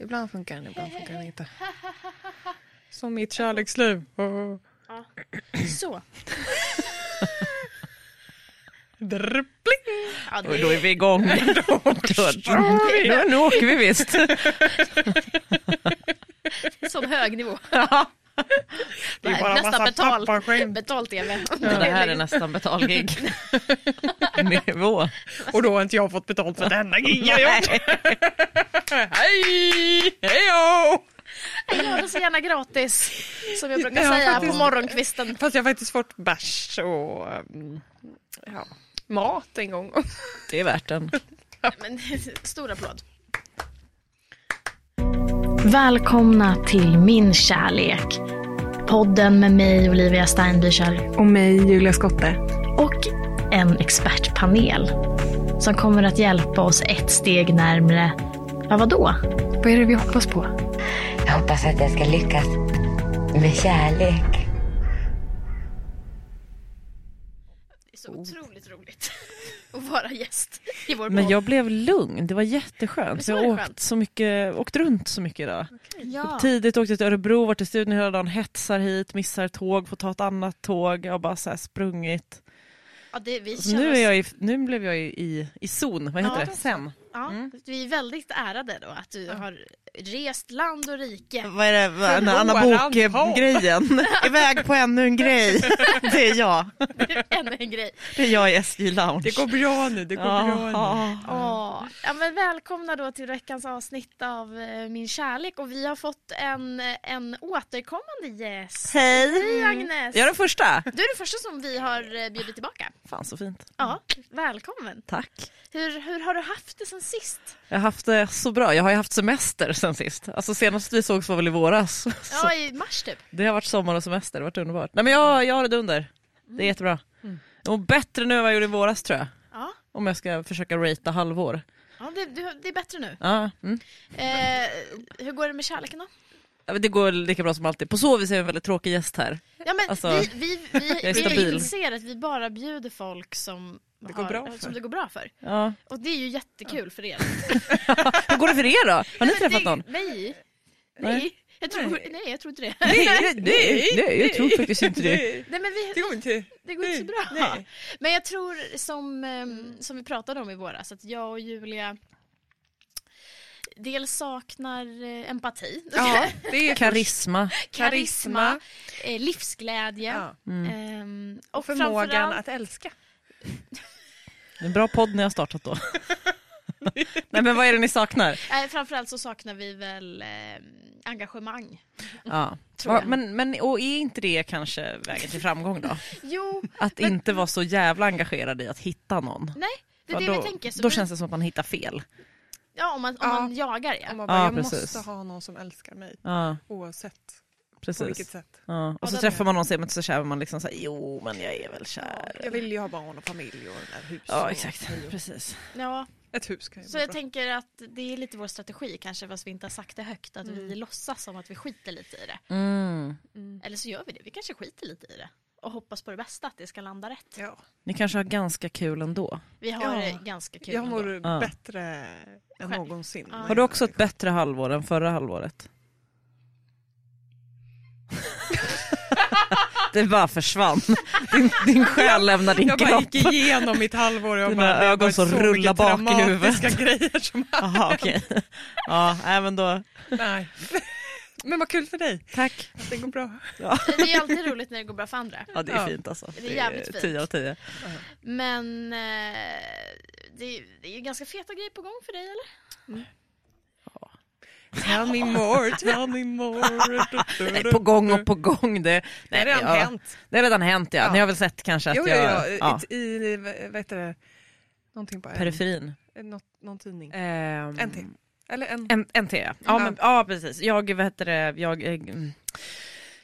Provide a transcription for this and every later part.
Ibland funkar den, ibland funkar den inte. Som mitt kärleksliv. Oh. Så. Dribbling. Ja, Och då är vi igång. då, då, nu åker vi visst. Som hög nivå. Det är bara nästan massa betal, pappaskämt. betal-tv. det här är nästan betalgig nivå. Och då har inte jag fått betalt för denna gig jag gjort. Hej! Hejo! Jag gör det så gärna gratis. Som jag brukar Ja, säga faktiskt. på morgonkvisten. Fast jag har faktiskt fått bärs och um, ja, mat en gång. Det är värt den. Men, stor applåd. Välkomna till Min kärlek. Podden med mig Olivia Steinbücher Och mig Julia Skotte. och en expertpanel som kommer att hjälpa oss ett steg närmre, ja vadå? Vad är det vi hoppas på? Jag hoppas att jag ska lyckas med kärlek. Det är så otroligt roligt att vara gäst i vår Men jag blev lugn, det var jätteskönt. Så var jag skönt? åkt, så mycket, åkt runt så mycket idag. Ja. Tidigt åkte till Örebro, varit i studion hela dagen, hetsar hit, missar tåg, får ta ett annat tåg. Jag har bara så här sprungit. Ja, det, vi Så känner nu, är jag i, nu blev jag i, i, i zon, vad heter Ja, det? Sen. Ja, Mm. Vi är väldigt ärade då att du har rest land och rike. Vad är det, den Anna Book-grejen? Iväg på ännu en grej. Det är jag. Ännu en grej. Det är jag i SJ Lounge. Det går bra nu, det går bra nu. Ja. Åh. Ja, men välkomna då till veckans avsnitt av eh, Min kärlek och vi har fått en, en återkommande gäst. Hej! Hej Agnes! Jag är den första. Du är den första som vi har eh, bjudit tillbaka. Fan så fint. Ja, välkommen. Tack. Hur, hur har du haft det sen sist? Jag har haft det så bra. Jag har ju haft semester sen sist. Alltså senast vi sågs var väl i våras. Ja, i mars typ. det har varit sommar och semester, det har varit underbart. Nej men jag, jag har det under. Det är jättebra. Och bättre nu än vad jag gjorde i våras tror jag. Ja, Om jag ska försöka ratea halvår. ja det, det är bättre nu. Ja, mm. Eh, hur går det med kärleken då? Det går lika bra som alltid. På så vis är jag en väldigt tråkig gäst här. Ja, men Alltså, vi, vi, vi, vi inser att vi bara bjuder folk som, Det går bra för. som det går bra för. Ja. Och det är ju jättekul för er. Hur går det för er då? Har ni träffat det, någon? Nej. Nej. Nej. Jag tror, nej, jag tror inte det. Nej, nej, nej, jag tror faktiskt inte det. Nej, men Det vi, går inte. det går inte så bra. Nej. Men jag tror som, ehm, som vi pratade om i våras att jag och Julia dels saknar eh, empati, Ja, det är Karisma. karisma, eh, livsglädje Ja. ehm, och Och förmågan att älska. Det är en bra podd ni har startat då. Nej men vad är det ni saknar? eh, framförallt så saknar vi väl eh, engagemang. Ja. Tror jag. Men, men och är inte det kanske vägen till framgång då? Jo, Att Men- inte vara så jävla engagerad i att hitta någon. nej, det är det då, vi tänker. Så då vi- känns det som att man hittar fel. Ja, om man, om Ja. man jagar ja. Om man bara, Ja, jag precis. måste ha någon som älskar mig. Ja, Oavsett på vilket precis. sätt. Ja. Och så Ja, träffar man någon och så kär man liksom såhär, jo men jag är väl Ja, kär. jag vill ju ha barn och familj och hus. Ja exakt, och- precis. ja. Ett hus kan ju Så jag bra. tänker att det är lite vår strategi kanske fast vi inte har sagt det högt att Mm. vi låtsas som att vi skiter lite i det. Mm. Eller så gör vi det, vi kanske skiter lite i det. Och hoppas på det bästa, att det ska landa rätt. Ja, Ni kanske har ganska kul ändå. Vi har Ja. ganska kul jag ändå. mår Ja. bättre än Själv. någonsin. Ja. Har du också ett bättre halvår än förra halvåret? det bara försvann. Din, din själ lämnar din Jag bara kropp. gick igenom mitt halvår och jag Dina bara, det ögon som så rullar bak i huvudet. grejer som Jaha okej. Ja, även då. Nej. Men vad kul för dig Tack. att det går bra. Det är alltid roligt när det går bra för andra. Ja det är Ja. fint alltså. Det är jävligt fint. 10 av 10. Men eh, det, är, det är ju ganska feta grejer på gång för dig eller? Tell me more, tell me more. Nej, på gång och på gång. Det, Det har nej, redan ja, hänt. Det har redan hänt ja. Ja. Ni har väl sett kanske att Jo, jag... jo. ja. I, i vad heter det, någonting på en, Periferin. något, någon tidning. Ehm, NT. Eller en... En, NT ja. Ja, Ja. men, ja precis. Jag, vad heter det, jag, eh, mm,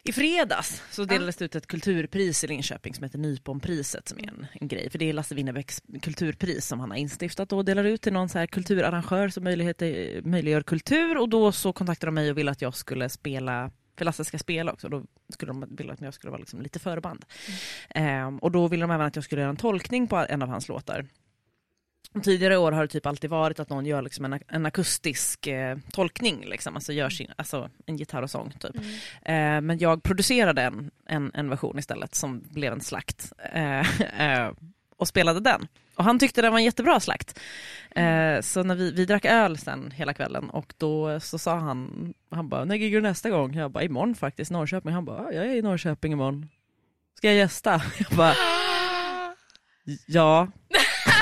I fredags så delades det ut ett kulturpris i Linköping som heter Nyponpriset som är en, en grej. För det är Lasse Winnerbäcks kulturpris som han har instiftat och delar ut till någon så här kulturarrangör som möjligheter, möjliggör kultur och då så kontaktade de mig och ville att jag skulle spela för Lasse ska spela också, då skulle de vilja att jag skulle vara liksom lite förband. Ehm, och då ville de även att jag skulle göra en tolkning på en av hans låtar. Tidigare år har det typ alltid varit att någon gör liksom en, en akustisk eh, tolkning, liksom, alltså gör sin, alltså en gitarr och sång. Typ. Eh, men jag producerade en, en, en version istället som blev en slakt eh, eh, och spelade den. Och han tyckte den var en jättebra slakt. Eh, så när vi, vi drack öl sen hela kvällen och då så sa han, han bara, när giggar du nästa gång? Jag bara, imorgon faktiskt, Norrköping. Han bara, jag är i Norrköping imorgon. Ska jag gästa? Jag bara, ja.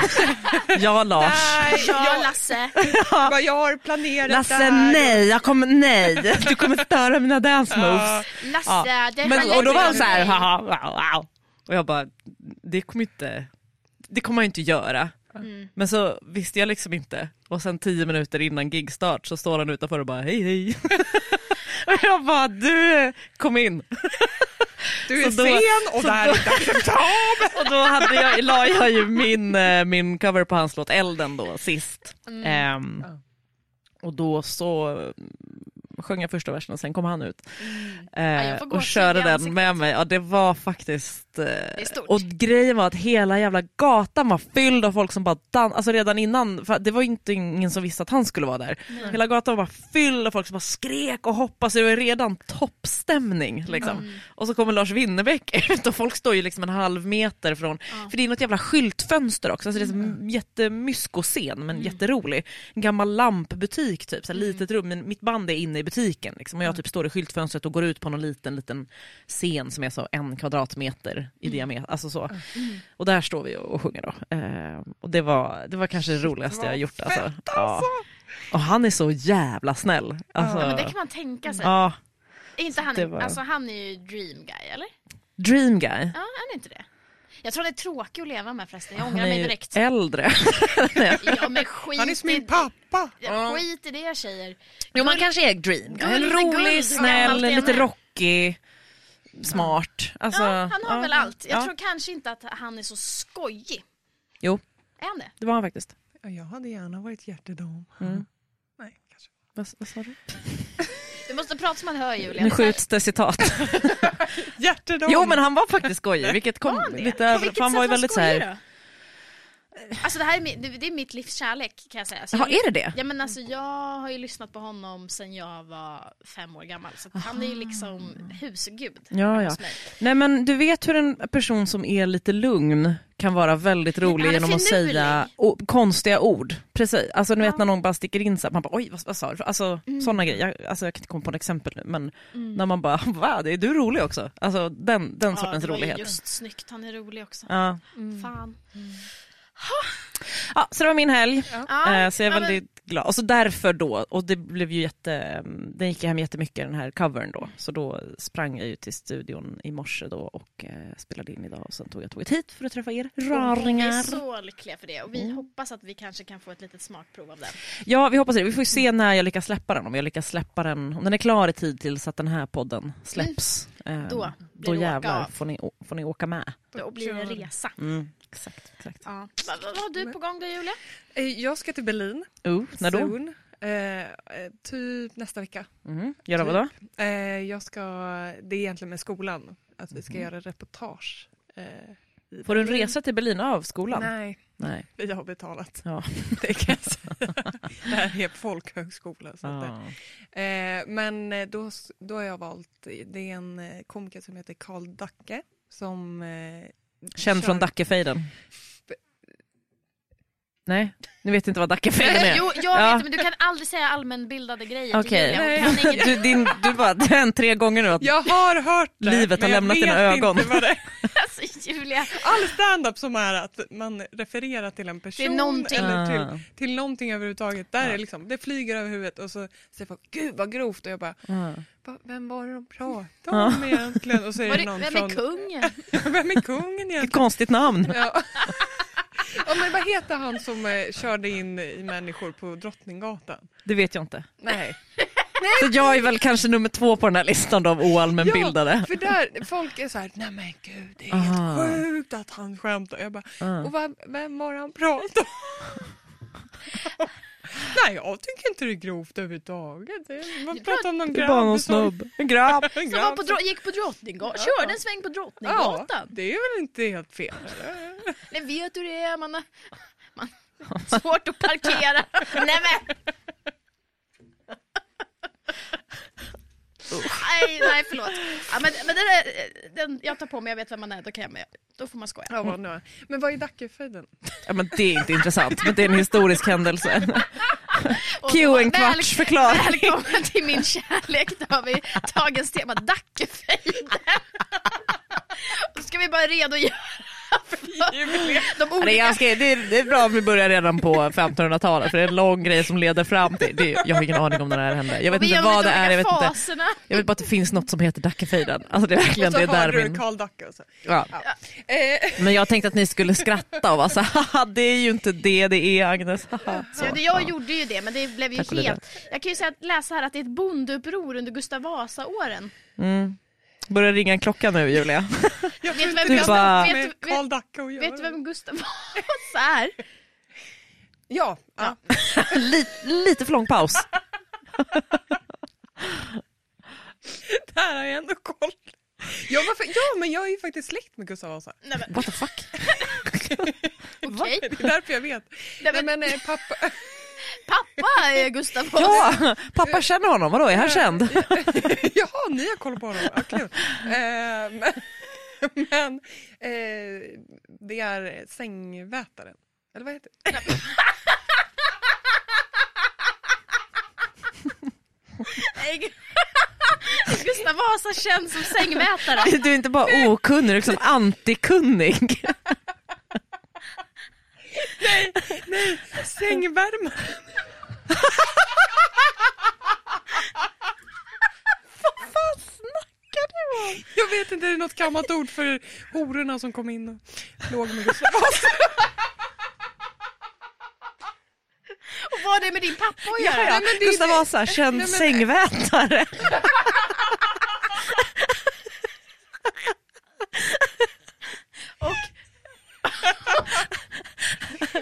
ja Lars. Nej, Ja, jag, Lasse. vad jag har planerat Lasse där. nej, jag kommer, nej, du kommer störa mina dance moves. Ja. Lasse, det Men, och då var han så här, haha, wow, wow. Och jag bara, det kommer inte, det kommer jag inte göra. Mm. Men så visste jag liksom inte. Och sen tio minuter innan gigstart så står han utanför och bara hej hej. och jag bara, du kom in. Du är då- sen och det här är inte acceptabelt. Och då hade jag, la jag ju min, eh, min cover på hans låt Elden då sist. Ehm, Ja. och då så mm, sjöng jag första versen och sen kom han ut. Eh, jag får och körde den med mig. Ja det var faktiskt... Eh, är stort. och grejen var att hela jävla gatan var fylld av folk som bara dans, alltså redan innan, för det var inte ingen som visste att han skulle vara där. Hela gatan var fylld av folk som bara skrek och hoppade så det var redan toppstämning. Liksom. Mm. Och så kommer Lars Winnerbäck ut och folk står ju liksom en halv meter från, för det är något jävla skyltfönster också, alltså det är som jättemysko-scen men jätterolig. En gammal lampbutik typ, så här litet rum, men mitt band är inne i butiken liksom, och jag typ står i skyltfönstret och går ut på någon liten liten scen som är så en kvadratmeter i diameter. Alltså så. Och där står vi och, och sjunger då. Eh, och det var, det var kanske det roligaste jag har gjort. Alltså. Ja. Och han är så jävla snäll. Alltså, Ja, men det kan man tänka sig. ja, Är inte han, var- alltså, han är ju dream guy, eller? dream guy. Ja, är han inte det? Jag tror han är tråkig att leva med förresten. Jag Han ångrar är mig ju direkt. äldre. Ja, men skit Han är som i min pappa. Ja, Skit i det tjejer. Jo man kanske är dream guy. Guld är Rolig, guld, snäll, är lite rockig, smart. Alltså, Ja, han har ja, väl allt. Jag ja. tror kanske inte att han är så skojig. Jo, Är han det? det var han faktiskt. Ja, Jag hade gärna varit hjärtedam. Mm. Nej, kanske. Vad, vad sa du? Du måste prata som man hör Julia. Nu skjuts det citat. Hjärtedam! Jo men han var faktiskt skojig, vilket kom Var han det? lite På över... Han sätt var ju väldigt så här... då? Alltså det här är, mi- det, är mitt livs kärlek kan jag säga. Så Jaha, jag, är det det? Ja men alltså jag har ju lyssnat på honom sen jag var fem år gammal. Så han är ju liksom husgud Ja, ja. Nej men du vet hur en person som är lite lugn kan vara väldigt rolig genom att säga konstiga ord. Precis, alltså du vet när någon bara sticker in så här, man bara oj vad, vad sa du? Alltså Mm. sådana grejer, jag, alltså, jag kan inte komma på ett exempel nu men när man bara va, det är du rolig också? Alltså den, den Ja, sortens det var rolighet. just snyggt, han är rolig också. Ja. Fan. Ja, så det var min helg. Ja, Eh, så jag är väldigt glad. Och så därför då, och det blev ju jätte, den gick hem jättemycket den här covern då. Så då sprang jag ju till studion i morse då och eh, spelade in idag och sen tog jag tåget hit för att träffa er Vi är raringar. så lyckliga för det och vi hoppas att vi kanske kan få ett litet smakprov av den. Ja vi hoppas det, vi får ju se när jag lyckas släppa den, om jag lyckas släppa den, om den är klar i tid till så att den här podden släpps. Eh, Då blir då jävlar får ni, får ni åka med. Då blir det en resa. Mm, exakt, exakt. Ja. Vad, vad har du på gång då Julia? Eh, Jag ska till Berlin. Oh, när då? Soon. Eh, eh, typ nästa vecka. Mm. Göra vadå? Eh, jag ska, det är egentligen med skolan, att vi ska göra reportage. Eh, Får du en resa till Berlin av skolan? Nej, Nej. vi har betalat. Ja. Det kan jag säga. Det här är folkhögskola. Så Ah. Eh, men eh, då, då har jag valt, det är en komiker som heter Karl Dacke som eh, Känd kör- från Dackefejden? Nej, ni vet inte vad Dackefejden är? Jo, jag Ja. vet men du kan aldrig säga allmänbildade grejer till Okej. Julia. Du, din, du bara, det har hänt tre gånger nu att Jag har hört det, Livet har lämnat dina ögon. Julia. All standup som är att man refererar till en person någonting. eller Ah. till, till någonting överhuvudtaget. Där är liksom, det flyger över huvudet och så säger folk gud vad grovt och jag bara Ah. "Va, vem var det de pratade om egentligen? Och så är det det, någon vem från, är kungen? vem är kungen Vilket egentligen? konstigt namn. Ja. ja, men vad heter han som eh, körde in i människor på Drottninggatan? Det vet jag inte. Nej. Så jag är väl kanske nummer två på den här listan då av oallmänbildade. för där, folk är så här, nej men gud det är Aha. helt sjukt att han skämtar. Jag bara, och vem, vem det han pratade om? nej jag tycker inte det är grovt överhuvudtaget. Man pratar om någon Det är bara någon grabb som- snubb. En grabb. En Som var grabb på, som- dro- gick på Drottninggatan, Ja. körde en sväng på Ja, Drottninggatan. det är väl inte helt fel eller? Nej, vet du det? Man, man, Svårt att parkera. Nej men! Nej, nej förlåt. Ja, men, men den, är, den, jag tar på mig, jag vet vem man är, då, kan jag med, då får man skoja. Ja, vad nu. Men vad är Dackefejden? Ja, men det är inte intressant, men det är en historisk händelse. Q en kvarts förklaring. Välkommen till min kärlek, då har vi dagens tema Dackefejden. Då ska vi bara redogöra de Ja, Det är, olika ganska, det, är, det är bra om vi börjar redan på 1500-talet för det är en lång grej som leder fram till, det, jag har ingen aning om när det här hände. Jag vet inte vad det är, jag vet olika inte. Jag vet bara att det finns något som heter Dackefejden. Alltså det är verkligen, Och så det är där min... Karl Dacke och så. Ja. Eh, Men jag tänkte att ni skulle skratta och vara så "Haha, det är ju inte det det är Agnes. haha." Så, Ja, det, jag ja. gjorde ju det men det blev ju Tack helt... Jag kan ju säga att läsa här att det är ett bondeuppror under Gustav Vasa-åren. Mm. Börjar ringa en klocka nu Julia. jag Vet du vem bara- vet- vet-. Vet du Gustav Vasa är? Ja, ja. lite, lite för lång paus. där har jag ändå koll. Ja, varför? ja, men jag är ju faktiskt släkt med Gustav Vasa. Nej, men, What the fuck? okej. Det är därför jag vet. Nej, Nej, men, men eh, pappa... pappa är Gustav. Ja, pappa känner honom, vadå är han känd? Jaha, ni har koll på honom. Ja, kul. Eh, men men eh, det är sängvätaren. Eller vad heter det? Gustav Vasa känns som sängmätare. Du är inte bara okunnig, du är liksom antikunnig. Sängvärmaren. Jag vet inte, är det något gammalt ord för hororna som kom in och låg med Gustav Vasa? Och vad har det med din pappa att göra? Nej, är Gustav Vasa, känd Nej, sängvätare.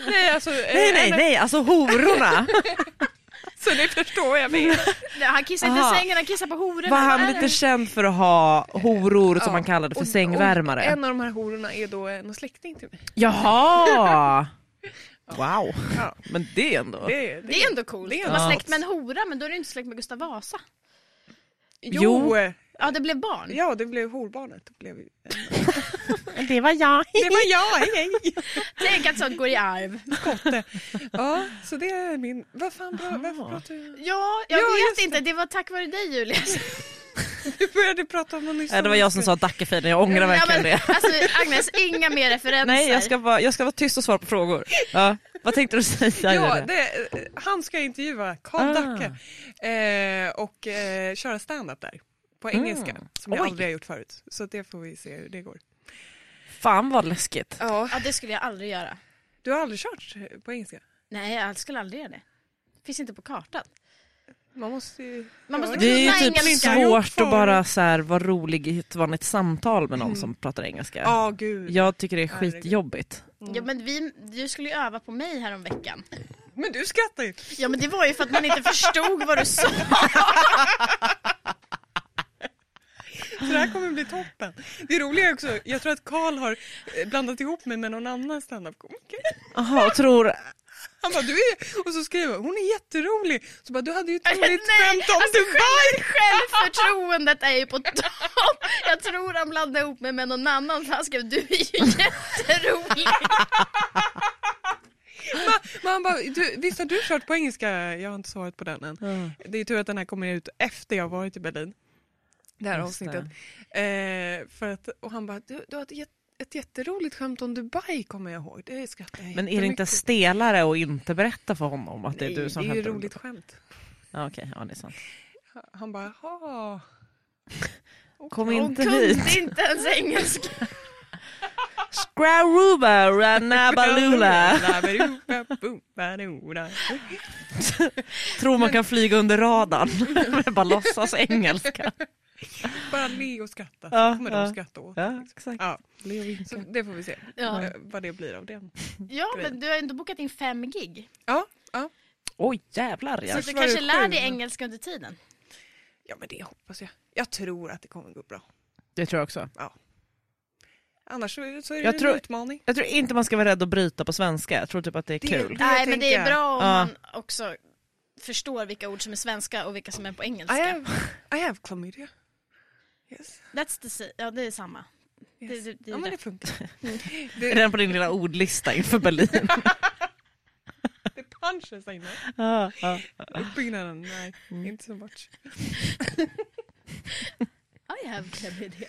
Nej, alltså, eh, Nej, nej, nej, alltså hororna. Så ni förstår jag nej, han kissar inte i sängen, han kissar på hororna. Var han lite det? känd för att ha horor som Ja, man kallade för och- sängvärmare? Och en av de här hororna är då en släkting till mig. Jaha! Wow, Ja, men det är ändå... det, Det är ändå coolt. Det är man släkt med en hora, men då är du inte släkt med Gustav Vasa. Jo, Jo. Ja, det blev barn. ja det blev horbarnet. Det, blev, Det var jag. det var jag, hej hej! Tänk att sånt går i arv. Kotte. Ja, så det är min... Vad fan, bra, varför pratar du... Ja, jag Ja, vet just det. inte. Det var tack vare dig Julia. Du började prata om någon det var jag som sa Dackefejden, jag ångrar verkligen ja, det. Alltså Agnes, inga mer referenser. Nej, jag ska, vara, jag ska vara tyst och svara på frågor. Ja. Vad tänkte du säga? Ja, Julia? det, han ska intervjua Karl Ah. Dacke eh, och eh, köra stand-up där. På engelska, Mm. som jag Oj. aldrig har gjort förut. Så det får vi se hur det går. Fan vad läskigt. Ja. Ja, det skulle jag aldrig göra. Du har aldrig kört på engelska? Nej, jag skulle aldrig göra det. Finns inte på kartan. Man måste ju... Man måste Det är ju typ svårt att bara så här, vara rolig i ett vanligt samtal med någon Mm. som pratar engelska. Ja, gud. Jag tycker det är skitjobbigt. Mm. Ja, men vi, du skulle ju öva på mig här om veckan. Men du skrattar ju. Ja, men det var ju för att man inte förstod vad du sa. Så det här kommer bli toppen. Det roliga är också, jag tror att Karl har eh, blandat ihop mig med någon annan standup-komiker. Jaha, tror... Han bara, du är... Och så skrev jag, hon är jätterolig. Så bara, du hade ju ett roligt skämt om alltså, Dubai. Självförtroendet är ju på topp. Jag tror han blandade ihop mig med någon annan för han skrev du är ju jätterolig. Men han bara, du, visst har du kört på engelska? Jag har inte svarat på den än. Det är tur att den här kommer ut efter jag varit i Berlin. Det här Just avsnittet. Eh, för att, och han bara, du, du har ett, ett jätteroligt skämt om Dubai kommer jag ihåg. Det skrattar jag Men är det inte stelare att inte berätta för honom att det är du som det är ju skämtar roligt det? skämt. Ja, Okej, ja det är sant. Han bara, jaha. Kom Hon inte kunde hit. inte ens engelska. Scraruba, ranabalula. Tror man kan flyga under radarn. med bara låtsas engelska. Bara le och skratta, så Ja, kommer ja. de skratta åt. Ja, liksom. exakt. Ja, så det får vi se Ja. vad det blir av det. Ja, men du har ändå bokat in fem gig. Ja, ja. Oj jävlar. Så Ja. att du kanske lär dig engelska under tiden. ja, men det hoppas jag. Jag tror att det kommer gå bra. Det tror jag också. Annars så, så är det Jag en tror- utmaning. Jag tror inte man ska vara rädd att bryta på svenska, jag tror typ att det är Det- kul. det- Nej men det är bra om Ja. man också förstår vilka ord som är svenska och vilka som är på I engelska. have, I have chlamydia. Yes. That's the sa- ja det är samma. yes. Det- det- det är ja men det funkar. Är Det, den på din lilla ordlista inför Berlin? det punches inne. ja, ja. Uppbyggnaden, nej, Mm. inte så much. I have chlamydia.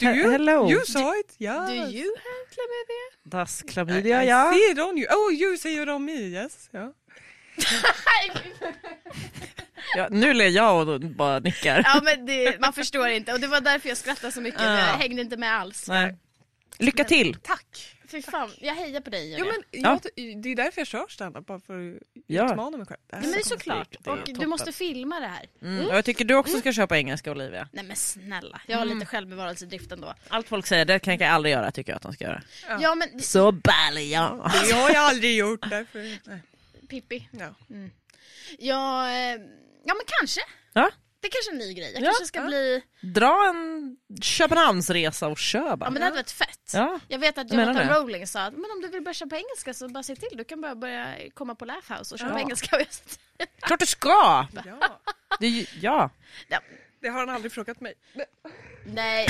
Do you? Hello. You saw it? Yeah. Do you have chlamydia? Das I, klamydia, I ja. see it on you. Oh, you see it on me, yes. Ja. Ja. Nu ler jag och bara nickar. ja men det, man förstår inte och det var därför jag skrattade så mycket. Ja. Jag hängde inte med alls. Nej. Lycka till! Tack. Fy fan, jag hejar på dig Jo, Julia. men Ja. jag, det är därför jag kör standup, bara för att Ja. utmana mig själv. Det Ja, men det är så såklart. Det är Och toppen. du måste filma det här. Mm. Och jag tycker du också ska köpa engelska Olivia. Nej men snälla, jag har lite självbevarelsedrift ändå. Allt folk säger, det kan jag aldrig göra, tycker jag att de ska göra. Ja. Ja men Så ballig ja. Det har jag aldrig gjort, därför... Nej. Pippi. Ja. Ja, eh, ja men kanske. ja. Det är kanske är en ny grej. Jag Ja, kanske ska ja. bli... Dra en Köpenhamnsresa och kör Ja bara. men det hade varit fett. Ja. Jag vet att Jag menar Jonathan det. Rowling sa att men om du vill börja köpa engelska så bara se till. Du kan bara börja komma på Laugh House och köpa Ja. engelska. Och jag sa, Klart du ska! Ja. Det är, ju- ja. ja, Det har han aldrig frågat mig. nej.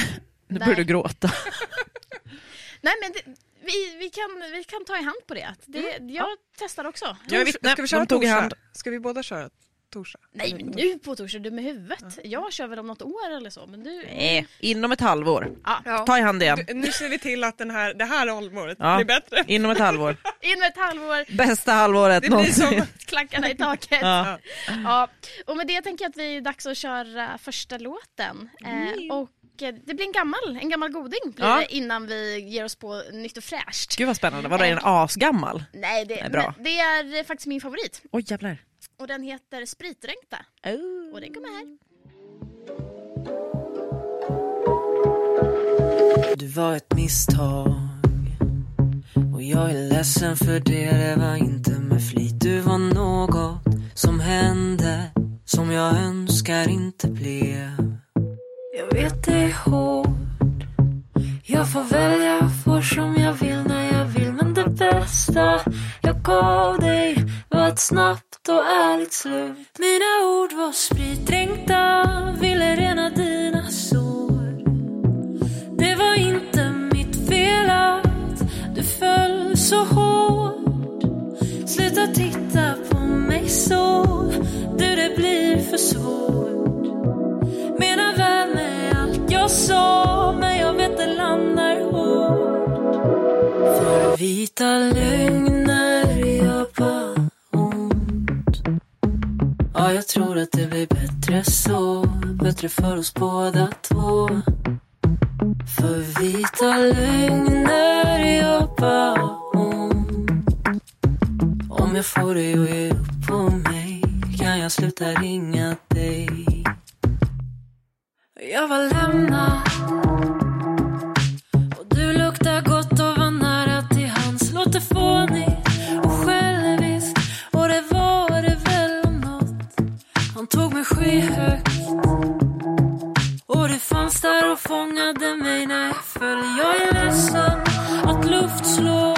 Nu börjar du gråta. Nej men det, vi, vi, kan, vi kan ta i hand på det. det jag testar också. Jag är vittne. Ska vi köra tog i hand. Ska vi båda köra torsdag? Nej men nu på torsdag, du med huvudet. Jag kör väl om något år eller så. Men du... Nej, inom ett halvår. Ja, Ta i hand igen. Du, nu ser vi till att den här, det här halvåret Ja. blir bättre. Inom ett halvår. inom ett halvår, Bästa halvåret Det blir någonsin. som... klackarna i taket. Ja. Ja, och med det tänker jag att vi är dags att köra första låten. Eh, och det blir en gammal, en gammal goding blir Ja. det innan vi ger oss på nytt och fräscht. Gud vad spännande. Var det en asgammal? Nej, det, Nej, bra. men det är eh, faktiskt min favorit. Oj jävlar. Och den heter Spritdränkta. Och den kommer här. Du var ett misstag Och jag är ledsen för det, det var inte med flit Du var något som hände Som jag önskar inte blev jag vet det är hårt. Jag får välja, får som jag vill när jag vill. Men det bästa jag gav dig var ett snabbt och ärligt slut. Mina ord var spritdränkta, ville rena dina sår. Det var inte mitt fel att du föll så hårt. Sluta titta på mig så Du, det blir för svårt. Menar väl med allt jag sa Men jag vet det landar hårt. För vita lögner gör bara ont. Ja, jag tror att det blir bättre så. Bättre för oss båda två. För vita lögner gör bara ont. Om jag får dig att ge upp på mig Kan jag sluta ringa dig? Jag var lämnad Och du luktar gott och var nära till hands Låter fånigt och själviskt. Och det var det väl om nåt Han tog mig skyhögt. Och du fanns där och fångade mig när jag föll. Jag är ledsen att luft slår.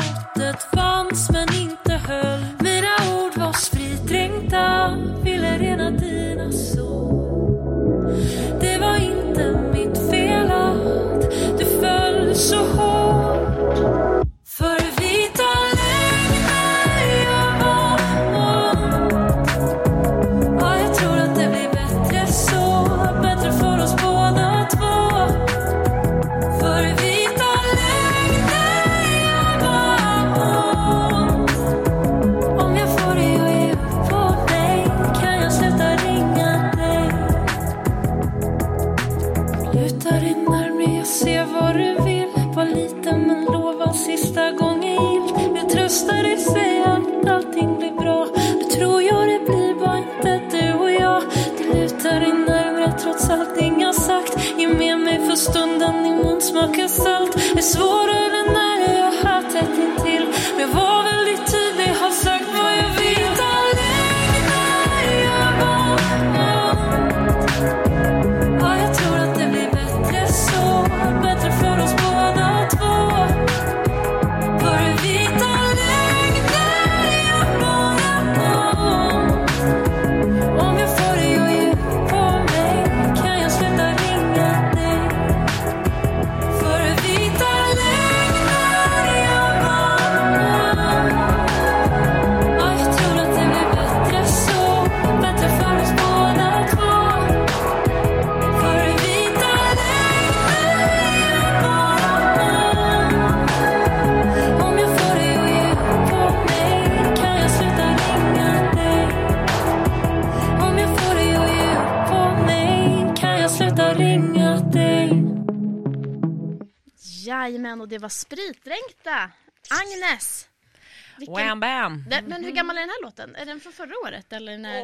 Wham bam! Den, men hur gammal är den här låten? Är den från förra året eller när?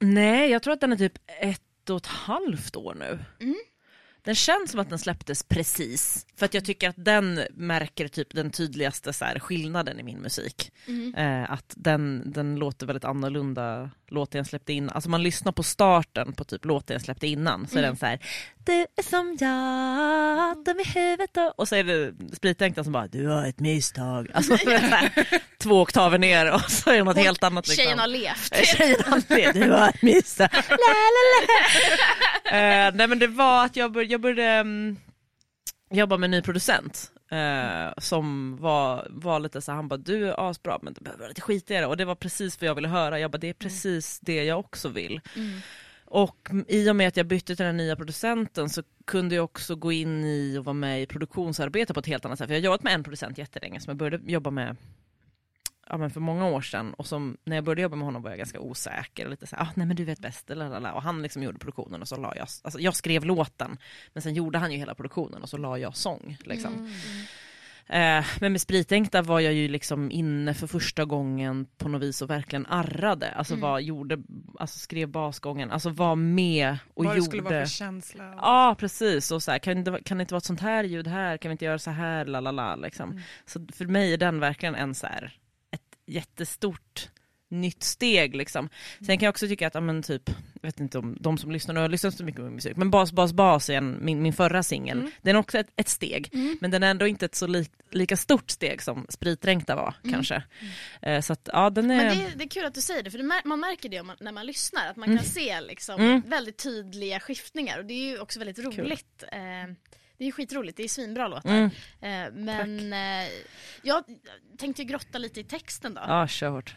Nej, jag tror att den är typ ett och ett halvt år nu. Mm. Den känns som att den släpptes precis, för att jag tycker att den märker typ den tydligaste så här, skillnaden i min musik. Mm. Eh, att den, den låter väldigt annorlunda låten jag släppte in. Alltså man lyssnar på starten på typ låten jag släppte innan så är Mm. den så här. Du är som jag, dum i huvudet och... Och så är det spritdränkten som bara du har ett misstag. Alltså två oktaver ner och så är det något helt annat. Liksom. Tjejen har levt. Tjejen alltid, du har ett misstag. La, la, la. Eh, nej men det var att jag, bör, jag började um, jobba med en ny producent. eh, som var, var lite så han bara du är asbra men det behöver vara lite skitigare och det var precis vad jag ville höra. Jag bara det är precis det jag också vill. Mm. Och i och med att jag bytte till den nya producenten så kunde jag också gå in i och vara med i produktionsarbete på ett helt annat sätt. För jag har jobbat med en producent jättelänge som jag började jobba med ja, men för många år sedan och som, när jag började jobba med honom var jag ganska osäker och lite så här, ah, nej men du vet bäst, lalala. och han liksom gjorde produktionen och så la jag, alltså jag skrev låten men sen gjorde han ju hela produktionen och så la jag sång liksom. Mm. Eh, men med Spritänkta var jag ju liksom inne för första gången på något vis och verkligen arrade, alltså Mm. var, gjorde, alltså skrev basgången, alltså var med och Vad det gjorde skulle vara för känsla. Ja precis, och så här, kan, det, kan det inte vara ett sånt här ljud här, kan vi inte göra så här, la la la liksom. Mm. Så för mig är den verkligen en så här, ett jättestort nytt steg liksom. Sen kan jag också tycka att, ja, men typ, jag vet inte om de som lyssnar nu har lyssnat så mycket på min musik, men Bas Bas Bas är en, min, min förra singel, Mm. den är också ett, ett steg, Mm. men den är ändå inte ett så li, lika stort steg som Spritdränkta var Mm. kanske. Eh, så att ja den är... Men det, är- det är kul att du säger det, för det man märker det man, när man lyssnar, att man Mm. kan se liksom Mm. väldigt tydliga skiftningar och det är ju också väldigt roligt. Eh, det är skitroligt, det är svinbra låtar. Mm. Eh, men eh, jag tänkte grotta lite i texten då. Ja, kör hårt.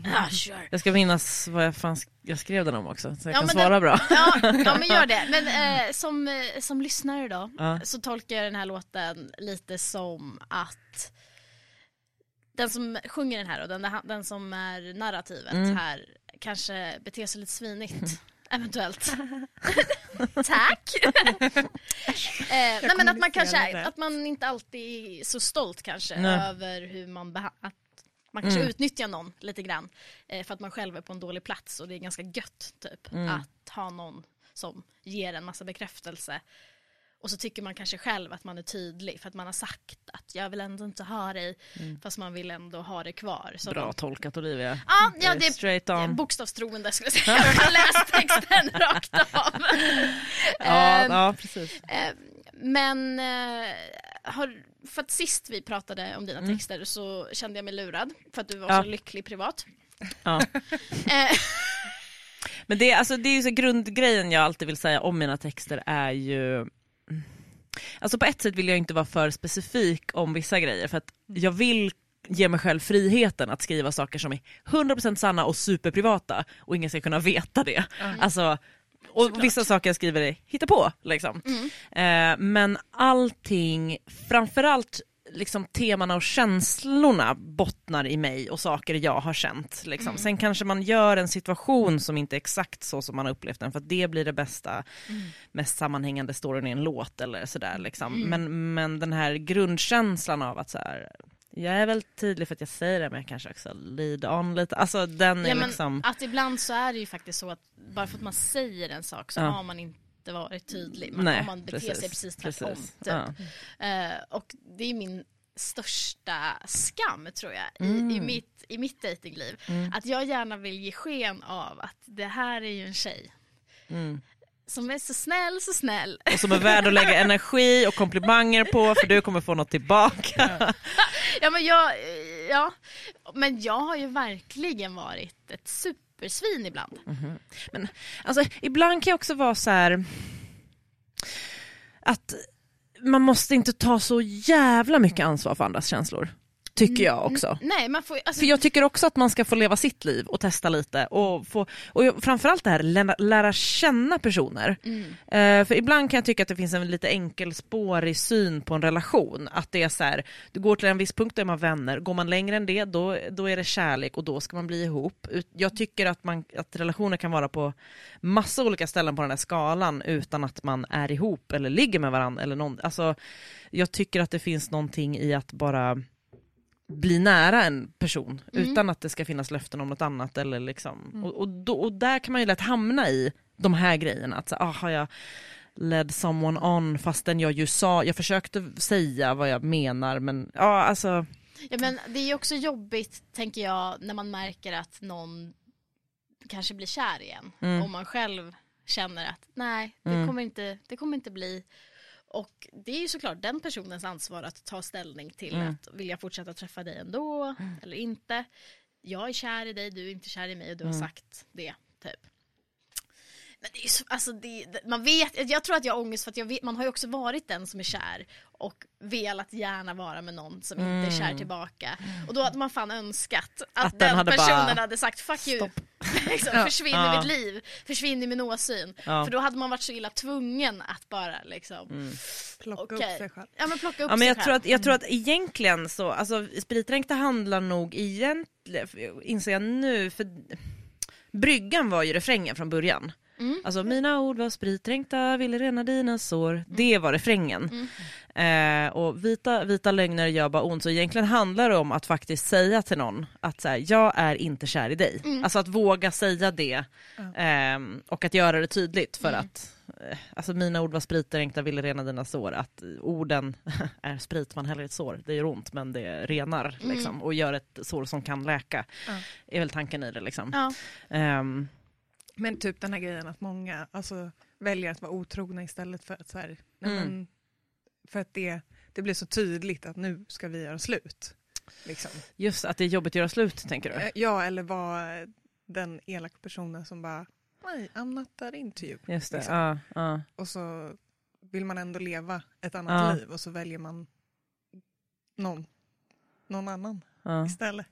Jag ska minnas vad jag, fan, sk- jag skrev den om också, så jag Ja, kan svara den- bra. Ja, ja men gör det. Men eh, som, eh, som lyssnare då Ja. så tolkar jag den här låten lite som att den som sjunger den här och den, den som är narrativet Mm. här kanske beter sig lite svinigt. Eventuellt. Tack! eh, nej men att man kanske, rätt. att man inte alltid är så stolt kanske Nej. över hur man beha- att man kanske Mm. utnyttjar någon lite grann eh, för att man själv är på en dålig plats och det är ganska gött typ Mm. att ha någon som ger en massa bekräftelse och så tycker man kanske själv att man är tydlig för att man har sagt att jag vill ändå inte ha dig fast man vill ändå ha det kvar. Så Bra de- tolkat Olivia. Ja, ja, det är Straight det är on. bokstavstroende skulle jag säga. Jag har läst texten rakt av. Ja, Ehm, ja precis. eh, Men eh, har, för att sist vi pratade om dina Mm. texter så kände jag mig lurad för att du var Ja. så lycklig privat. Ja. Eh, Men det, alltså, det är ju så grundgrejen jag alltid vill säga om mina texter är ju Alltså på ett sätt vill jag inte vara för specifik om vissa grejer för att jag vill ge mig själv friheten att skriva saker som är 100% sanna och superprivata och ingen ska kunna veta det. Alltså, och vissa saker jag skriver är hitta på liksom. Eh, men allting, framförallt liksom temana och känslorna bottnar i mig och saker jag har känt. Liksom. Sen kanske man gör en situation som inte är exakt så som man har upplevt den för att det blir det bästa, mest sammanhängande storyn i en låt eller sådär. Liksom. Men, men den här grundkänslan av att så här, jag är väl tydlig för att jag säger det men jag kanske också lead on lite. Alltså den är ja, men liksom... Att ibland så är det ju faktiskt så att bara för att man säger en sak så Ja. har man inte varit tydlig. Man, Nej, om man beter sig precis tvärtom. precis. Typ. Ja. Eh, och det är min största skam tror jag i, Mm. i mitt, i mitt dejtingliv. Att jag gärna vill ge sken av att det här är ju en tjej Mm. som är så snäll, så snäll. Och som är värd att lägga energi och komplimanger på för du kommer få något tillbaka. Ja men jag, ja, men jag har ju verkligen varit ett supersvin ibland. Mhm. Men alltså, ibland kan jag också vara så här att man måste inte ta så jävla mycket ansvar för andras känslor tycker jag också. Nej, man får alltså, För jag tycker också att man ska få leva sitt liv och testa lite och, få, och framförallt det här lära, lära känna personer. Mm. Eh, för ibland kan jag tycka att det finns en lite enkelspårig syn på en relation. Att det är så här, du går till en viss punkt då är man vänner, går man längre än det då, då är det kärlek och då ska man bli ihop. Jag tycker att, man, att relationer kan vara på massa olika ställen på den här skalan utan att man är ihop eller ligger med varandra eller någon. Alltså, jag tycker att det finns någonting i att bara bli nära en person Mm. utan att det ska finnas löften om något annat. Eller liksom. och, och, då, och där kan man ju lätt hamna i de här grejerna. Att så, ah, har jag led someone on fastän jag ju sa, jag försökte säga vad jag menar men ja alltså Ja, men det är ju också jobbigt, tänker jag, när man märker att någon kanske blir kär igen. Mm. Och man själv känner att nej, det, Mm. kommer inte, det kommer inte bli. Och det är ju såklart den personens ansvar att ta ställning till Mm. att vill jag fortsätta träffa dig ändå eller inte. Jag är kär i dig, du är inte kär i mig och du har Mm. sagt det. Typ. Men det är ju så, alltså det, man vet, jag tror att jag har ångest för att jag vet, man har ju också varit den som är kär och velat gärna vara med någon som inte är kär tillbaka. Och då hade man fan önskat att, Att den den hade personen bara, hade sagt fuck you, liksom, Ja. försvinn Ja. i mitt liv, försvinn i min åsyn. Ja. För då hade man varit så illa tvungen att bara liksom, Plocka Okej. upp sig själv. ja men plocka upp Ja, men sig jag, själv. tror att, jag tror att egentligen så, alltså spritdränkta handlar nog egentligen, inser jag nu, för bryggan var ju refrängen från början. Mm. Alltså mina ord var spritdränkta, ville rena dina sår. Det var refrängen. Mm. Eh, och vita, vita lögner gör bara ont. Så egentligen handlar det om att faktiskt säga till någon att så här, jag är inte kär i dig. Mm. Alltså att våga säga det. ehm, och att göra det tydligt för Mm. att eh, Alltså mina ord var spritdränkta, ville rena dina sår. Att orden är sprit, man häller ett sår. Det gör ont men det renar Mm. liksom, och gör ett sår som kan läka. Ja. Är väl tanken i det liksom. Ja. Men typ den här grejen att många alltså, väljer att vara otrogna istället för att så här, nej, Mm. men, för att det, det blir så tydligt att nu ska vi göra slut. Liksom. just att det är jobbigt att göra slut tänker du? Eh, Ja, eller vara den elaka personen som bara nej, I'm not that into you. Just det, liksom. ja. ja. Och så vill man ändå leva ett annat Ja. liv och så väljer man någon, någon annan istället.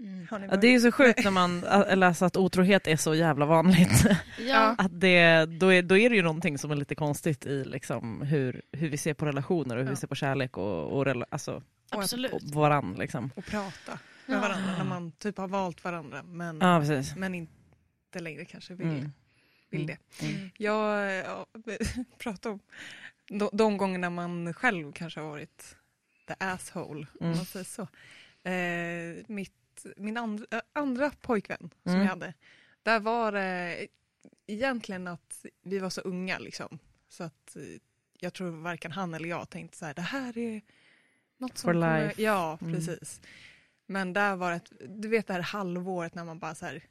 Mm. Ja, det är ju så sjukt när man läser att otrohet är så jävla vanligt. Ja. Att det, då, är, då är det ju någonting som är lite konstigt i liksom hur, hur vi ser på relationer och hur Ja. vi ser på kärlek och, och, rela, alltså, Absolut. och varann. Liksom. och prata med Ja. varandra när man typ har valt varandra men, men inte längre kanske vill, Mm. vill Mm. det. Mm. Jag ja, pratar om de, de gångerna man själv kanske har varit the asshole, om Mm. man säger så. Eh, mitt, min andra, äh, andra pojkvän som Mm. jag hade, där var det egentligen att vi var så unga liksom. Så att eh, jag tror varken han eller jag tänkte så här, det här är något som For kommer... life. Ja, Mm. precis. Men där var det, ett, du vet det här halvåret när man bara så här,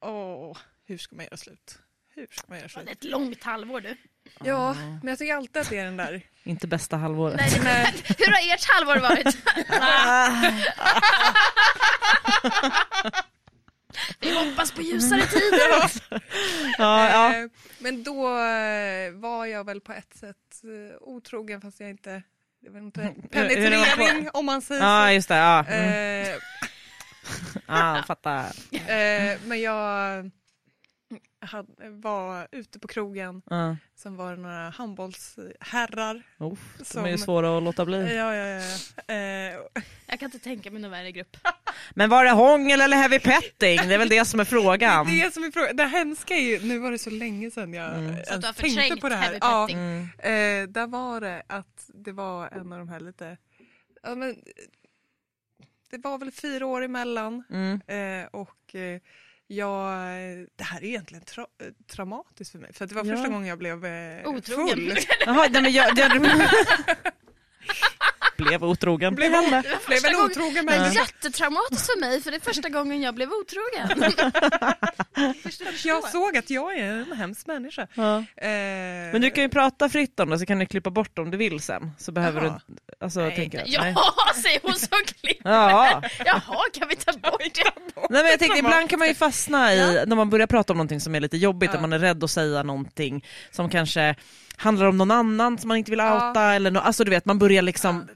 åh, hur ska man göra slut? Hur ska man göra Det är slut? ett långt halvår du. Ja, men jag tycker alltid att det är den där, Inte bästa halvåret. Nej, det, hur har ert halvår varit? Vi hoppas på ljusare tider. ja, ja. Eh, Men då eh, var jag väl på ett sätt eh, otrogen fast jag inte, det var inte penetrering om man säger ja så. just det. Ja, mm. Ja fattar. eh, men jag var ute på krogen, Ja. sen var det några handbollsherrar. Uff, de Som- är ju svåra att låta bli. ja, ja. ja. Eh, Jag kan inte tänka mig någon värre grupp. Men var det hångel eller heavy petting? Det är väl det som är frågan. det är det som är frågan. Det hemska är ju, nu var det så länge sedan jag Mm. ens Så du har tänkte på det här. Ja. Mm. Eh, där var det att det var en av de här lite, ja men det var väl fyra år emellan Mm. eh, och eh, jag, det här är egentligen tra traumatiskt för mig för det var Ja. första gången jag blev eh, Otrogen. full. Jaha, nej, men jag, jag blev otrogen. Blev, Det var blev väl otrogen Det är men jättetraumatiskt för mig för det är första gången jag blev otrogen. jag såg att jag är en hemsk människa. Ja. Eh, Men du kan ju prata fritt om det så kan du klippa bort om du vill sen. Så behöver Jaha. du alltså, Nej. tänka. Ja, Nej. säger hon som klipper. Ja. Jaha, kan vi ta bort det? Nej, men jag tänkte, ibland kan man ju fastna i, när man börjar prata om någonting som är lite jobbigt, Ja. att man är rädd att säga någonting som kanske handlar om någon annan som man inte vill Ja. outa eller no, alltså du vet man börjar liksom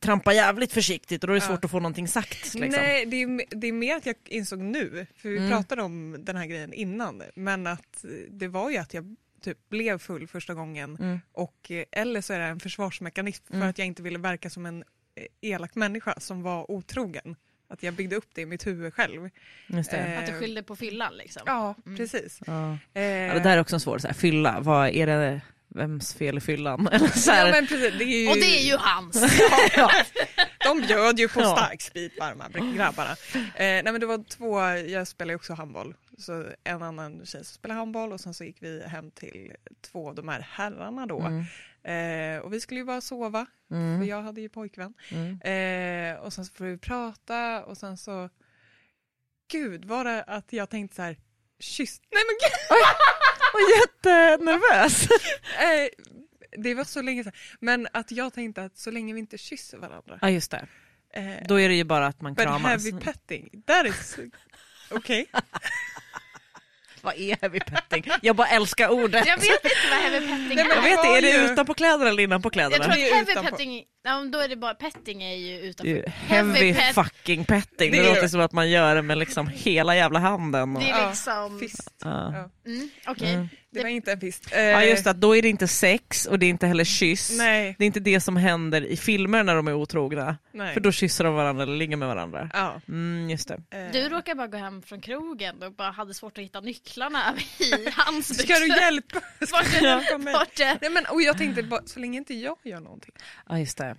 trampa jävligt försiktigt och då är det Ja. svårt att få någonting sagt. Liksom. Nej, det är, det är mer att jag insåg nu, för vi Mm. pratade om den här grejen innan, men att eh, det var ju att jag typ blev full första gången Mm. och eh, eller så är det en försvarsmekanism för Mm. att jag inte ville verka som en eh, elak människa som var otrogen. Att jag byggde upp det i mitt huvud själv. Just det. Eh, Att du skyllde på fyllan liksom. Ja, Mm. precis. Ja. Eh, Ja, det där är också en svår, så här, fylla, vad är det, vems fel är fyllan? Eller så här, ja, men precis, det är ju, Och det är ju hans. ja. De bjöd ju på Ja. stark sprit varma grabbarna. Eh, nej men det var två, jag spelar ju också handboll, så en annan tjej som spelar handboll och sen så gick vi hem till två av de här herrarna då. Mm. Eh, och vi skulle ju bara sova, för Mm. jag hade ju pojkvän. Mm. Eh, och sen så får vi prata och sen så, gud var det att jag tänkte så här, kyss, nej men gud! Och jättenervös. Eh, det var så länge sedan, men att jag tänkte att så länge vi inte kysser varandra. Ja just det, Eh, då är det ju bara att man but kramas. heavy petting, that is okej. Vad är heavy petting? Jag bara älskar ordet. Jag vet inte vad heavy petting Nej, men Jag är. vet var det, är det utanpå kläderna eller innanpå Jag kläderna? tror att är heavy utanpå. petting, ja, då är det bara, petting är ju är utanför. heavy pet- fucking petting, det, Det är- låter som att man gör det med liksom hela jävla handen. Och... Det är liksom, Fist. Ja. Ja. mm, okej. Mm. Det var inte en fist. Eh, ja just det, att då är det inte sex och det är inte heller kyss. Nej, Det är inte det som händer i filmer när de är otrogna. nej. För då kysser de varandra eller ligger med varandra. Ja. Mm, just det. eh, Du råkade bara gå hem från krogen och bara hade svårt att hitta nycklarna i hans Ska du hjälpa? Ska du hjälpa mig? Nej, men, och jag tänkte bara, så länge inte jag gör någonting. Ja just det.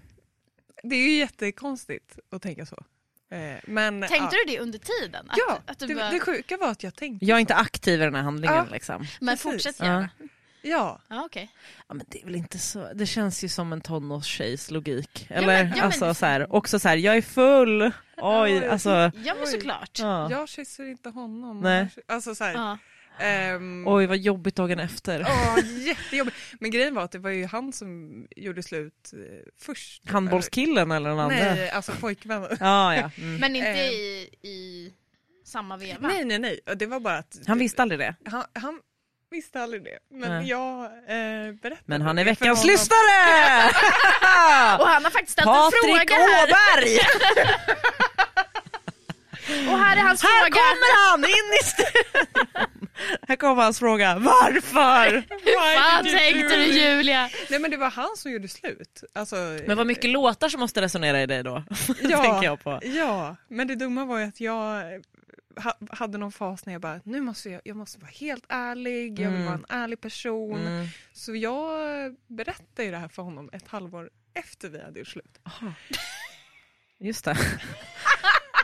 Det är ju jättekonstigt att tänka så. Eh, men, Tänkte ja. du det under tiden? Att, Ja, att du det, bara, det sjuka var att jag tänkte Jag är så. inte aktiv i den här handlingen Ja. liksom. men precis. fortsätt Ja. gärna. Ja, Ja, okej. Ja, men det är väl inte så, det känns ju som en tonårstjejs logik. Eller ja, men- alltså så här, också så här, jag är full, oj, Ja, alltså. Ja men Oj. såklart. Ja. jag kysser inte honom. Nej. Alltså så här, Ja. ehm, Oj vad jobbigt dagen efter. Åh, jättejobbigt. Men grejen var att det var ju han som gjorde slut eh, först. Handbollskillen eller den andra? Nej, alltså pojkvännen. Ja, ja. Mm. Men inte Eh. i, i samma veva? Nej, nej, nej. Det var bara att... Han visste aldrig det. Han, han visste aldrig det. Men Nej. jag eh, berättade Men han är veckans lyssnare! Och han har faktiskt ställt Patrik en fråga här. Åberg! Och här är hans Här fråga. kommer han in i studion! Här kommer hans fråga, varför? Hur fan tänkte du? Julia? Nej men det var han som gjorde slut. Alltså, Men vad mycket låtar som måste resonera i dig då? ja, tänker jag på. Ja, men det dumma var ju att jag ha, hade någon fas när jag bara, nu måste jag, jag måste vara helt ärlig, jag vill Mm. vara en ärlig person. Mm. Så jag berättade ju det här för honom ett halvår efter vi hade gjort slut. Just det.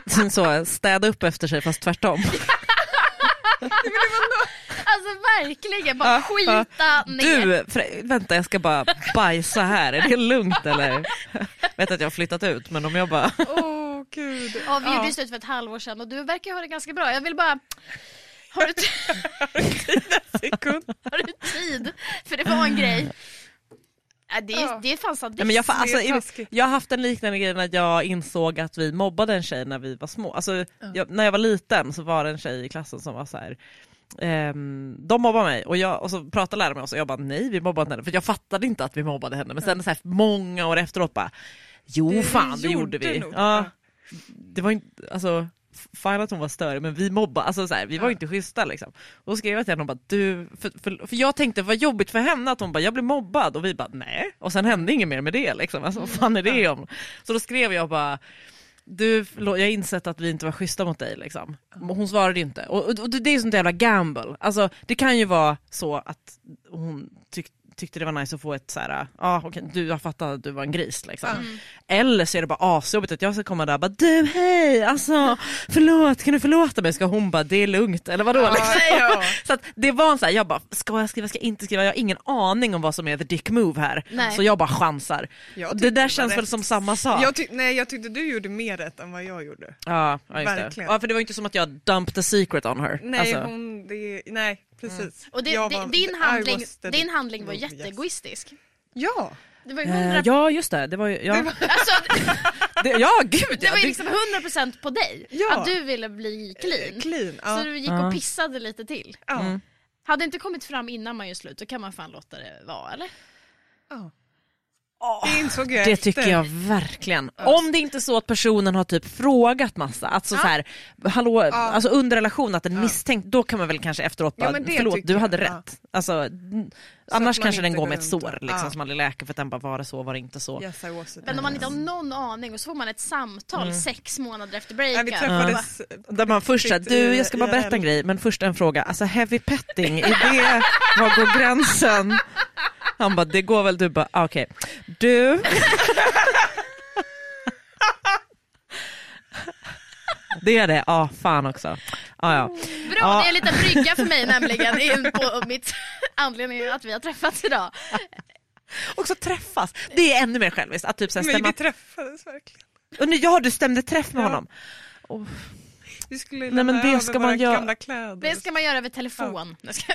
Så, städa upp efter sig fast tvärtom. Alltså verkligen, bara Ja, skita ner. Du, vänta jag ska bara bajsa här, är det lugnt eller? vet att jag har flyttat ut men om jag bara... Åh gud. Ja, vi gjorde Ja. ju slut för ett halvår sedan och du verkar ha det ganska bra. Jag vill bara... Har du, t- Sekund. har du tid? För det var en grej. Ja, det, är, Ja. det är fan sadism. Nej, men jag, alltså, jag har haft en liknande grej när jag insåg att vi mobbade en tjej när vi var små. Alltså, jag, när jag var liten så var det en tjej i klassen som var så här. ehm, de mobbade mig och, jag, och så pratade läraren med oss och jag bara nej vi mobbade inte henne för jag fattade inte att vi mobbade henne men sen så här, många år efteråt bara jo Det fan det gjorde gjorde vi. nog, Ja, ja. det var inte, alltså fine att hon var störig men vi mobbade, alltså så här, vi var inte schyssta liksom. Och då skrev jag till henne och bara du, för, för, för jag tänkte vad jobbigt för henne att hon bara jag blev mobbad och vi bara nej. Och sen hände inget mer med det liksom, alltså vad fan är det om? Så då skrev jag bara du, förlåt, jag har insett att vi inte var schyssta mot dig liksom. Hon svarade inte. Och, och, och det är ju sånt jävla gamble. Alltså det kan ju vara så att hon tyck, tyckte det var nice att få ett så här, ja okej du har fattat att du var en gris liksom. Mm. Eller så är det bara asjobbigt att jag ska komma där och bara du hej, alltså förlåt, kan du förlåta mig? Ska hon bara det är lugnt eller vadå? liksom? Ja. Så att det var en så här, jag bara ska jag skriva, ska jag inte skriva? Jag har ingen aning om vad som är the dick move här. Nej. Så jag bara chansar. Jag det där känns rätt. väl som samma sak? Jag nej, jag tyckte du gjorde mer rätt än vad jag gjorde. Ja, ja, just det. Verkligen. ja, för det var inte som att jag dumped a secret on her. Nej, Alltså, hon, det, nej precis. Och det, var- din, handling, din handling var Oh, yes. jätteegoistisk. Ja, Det var ju eh, 100... ja just det, det var ju, ja, Det var- Alltså, det, ja gud det ja, var ju liksom 100% på dig. Ja. Att du ville bli clean. clean. Så Ja. du gick och pissade lite till. Ja. Mm. Hade det inte kommit fram innan man gör slut, då kan man fan låta det vara eller? Ja. Det insåg jag Det efter. tycker jag verkligen. Om det inte är så att personen har typ frågat massa, alltså Ja. så här, hallå, alltså under relation att den misstänkt, då kan man väl kanske efteråt Ja, bara, det förlåt du jag, hade ja. rätt. Alltså, annars kanske den går med ett sår och- liksom, ja. som aldrig läker för att den bara var det så, var det inte så. Yes. Men om man inte har någon aning och så får man ett samtal sex månader efter breakup. träffades Där man först säger, du jag ska bara berätta en grej, men först en fråga, alltså heavy petting, är det, var går gränsen? Han bara, det går väl, du bara, ah, okej. Du. Det är det, ja ah, fan också. Ah, ja. Bra, Ja. det är en liten brygga för mig nämligen in på mitt anledning att vi har träffats idag. Också träffas, det är ännu mer själviskt. Att typ så här Men stämma... vi träffades verkligen. Och nu, ja, du stämde träff med Ja. honom. Oh, Vi skulle Nej, lämna men det över ska våra man göra- gamla kläder. Det ska man göra över telefon. Ska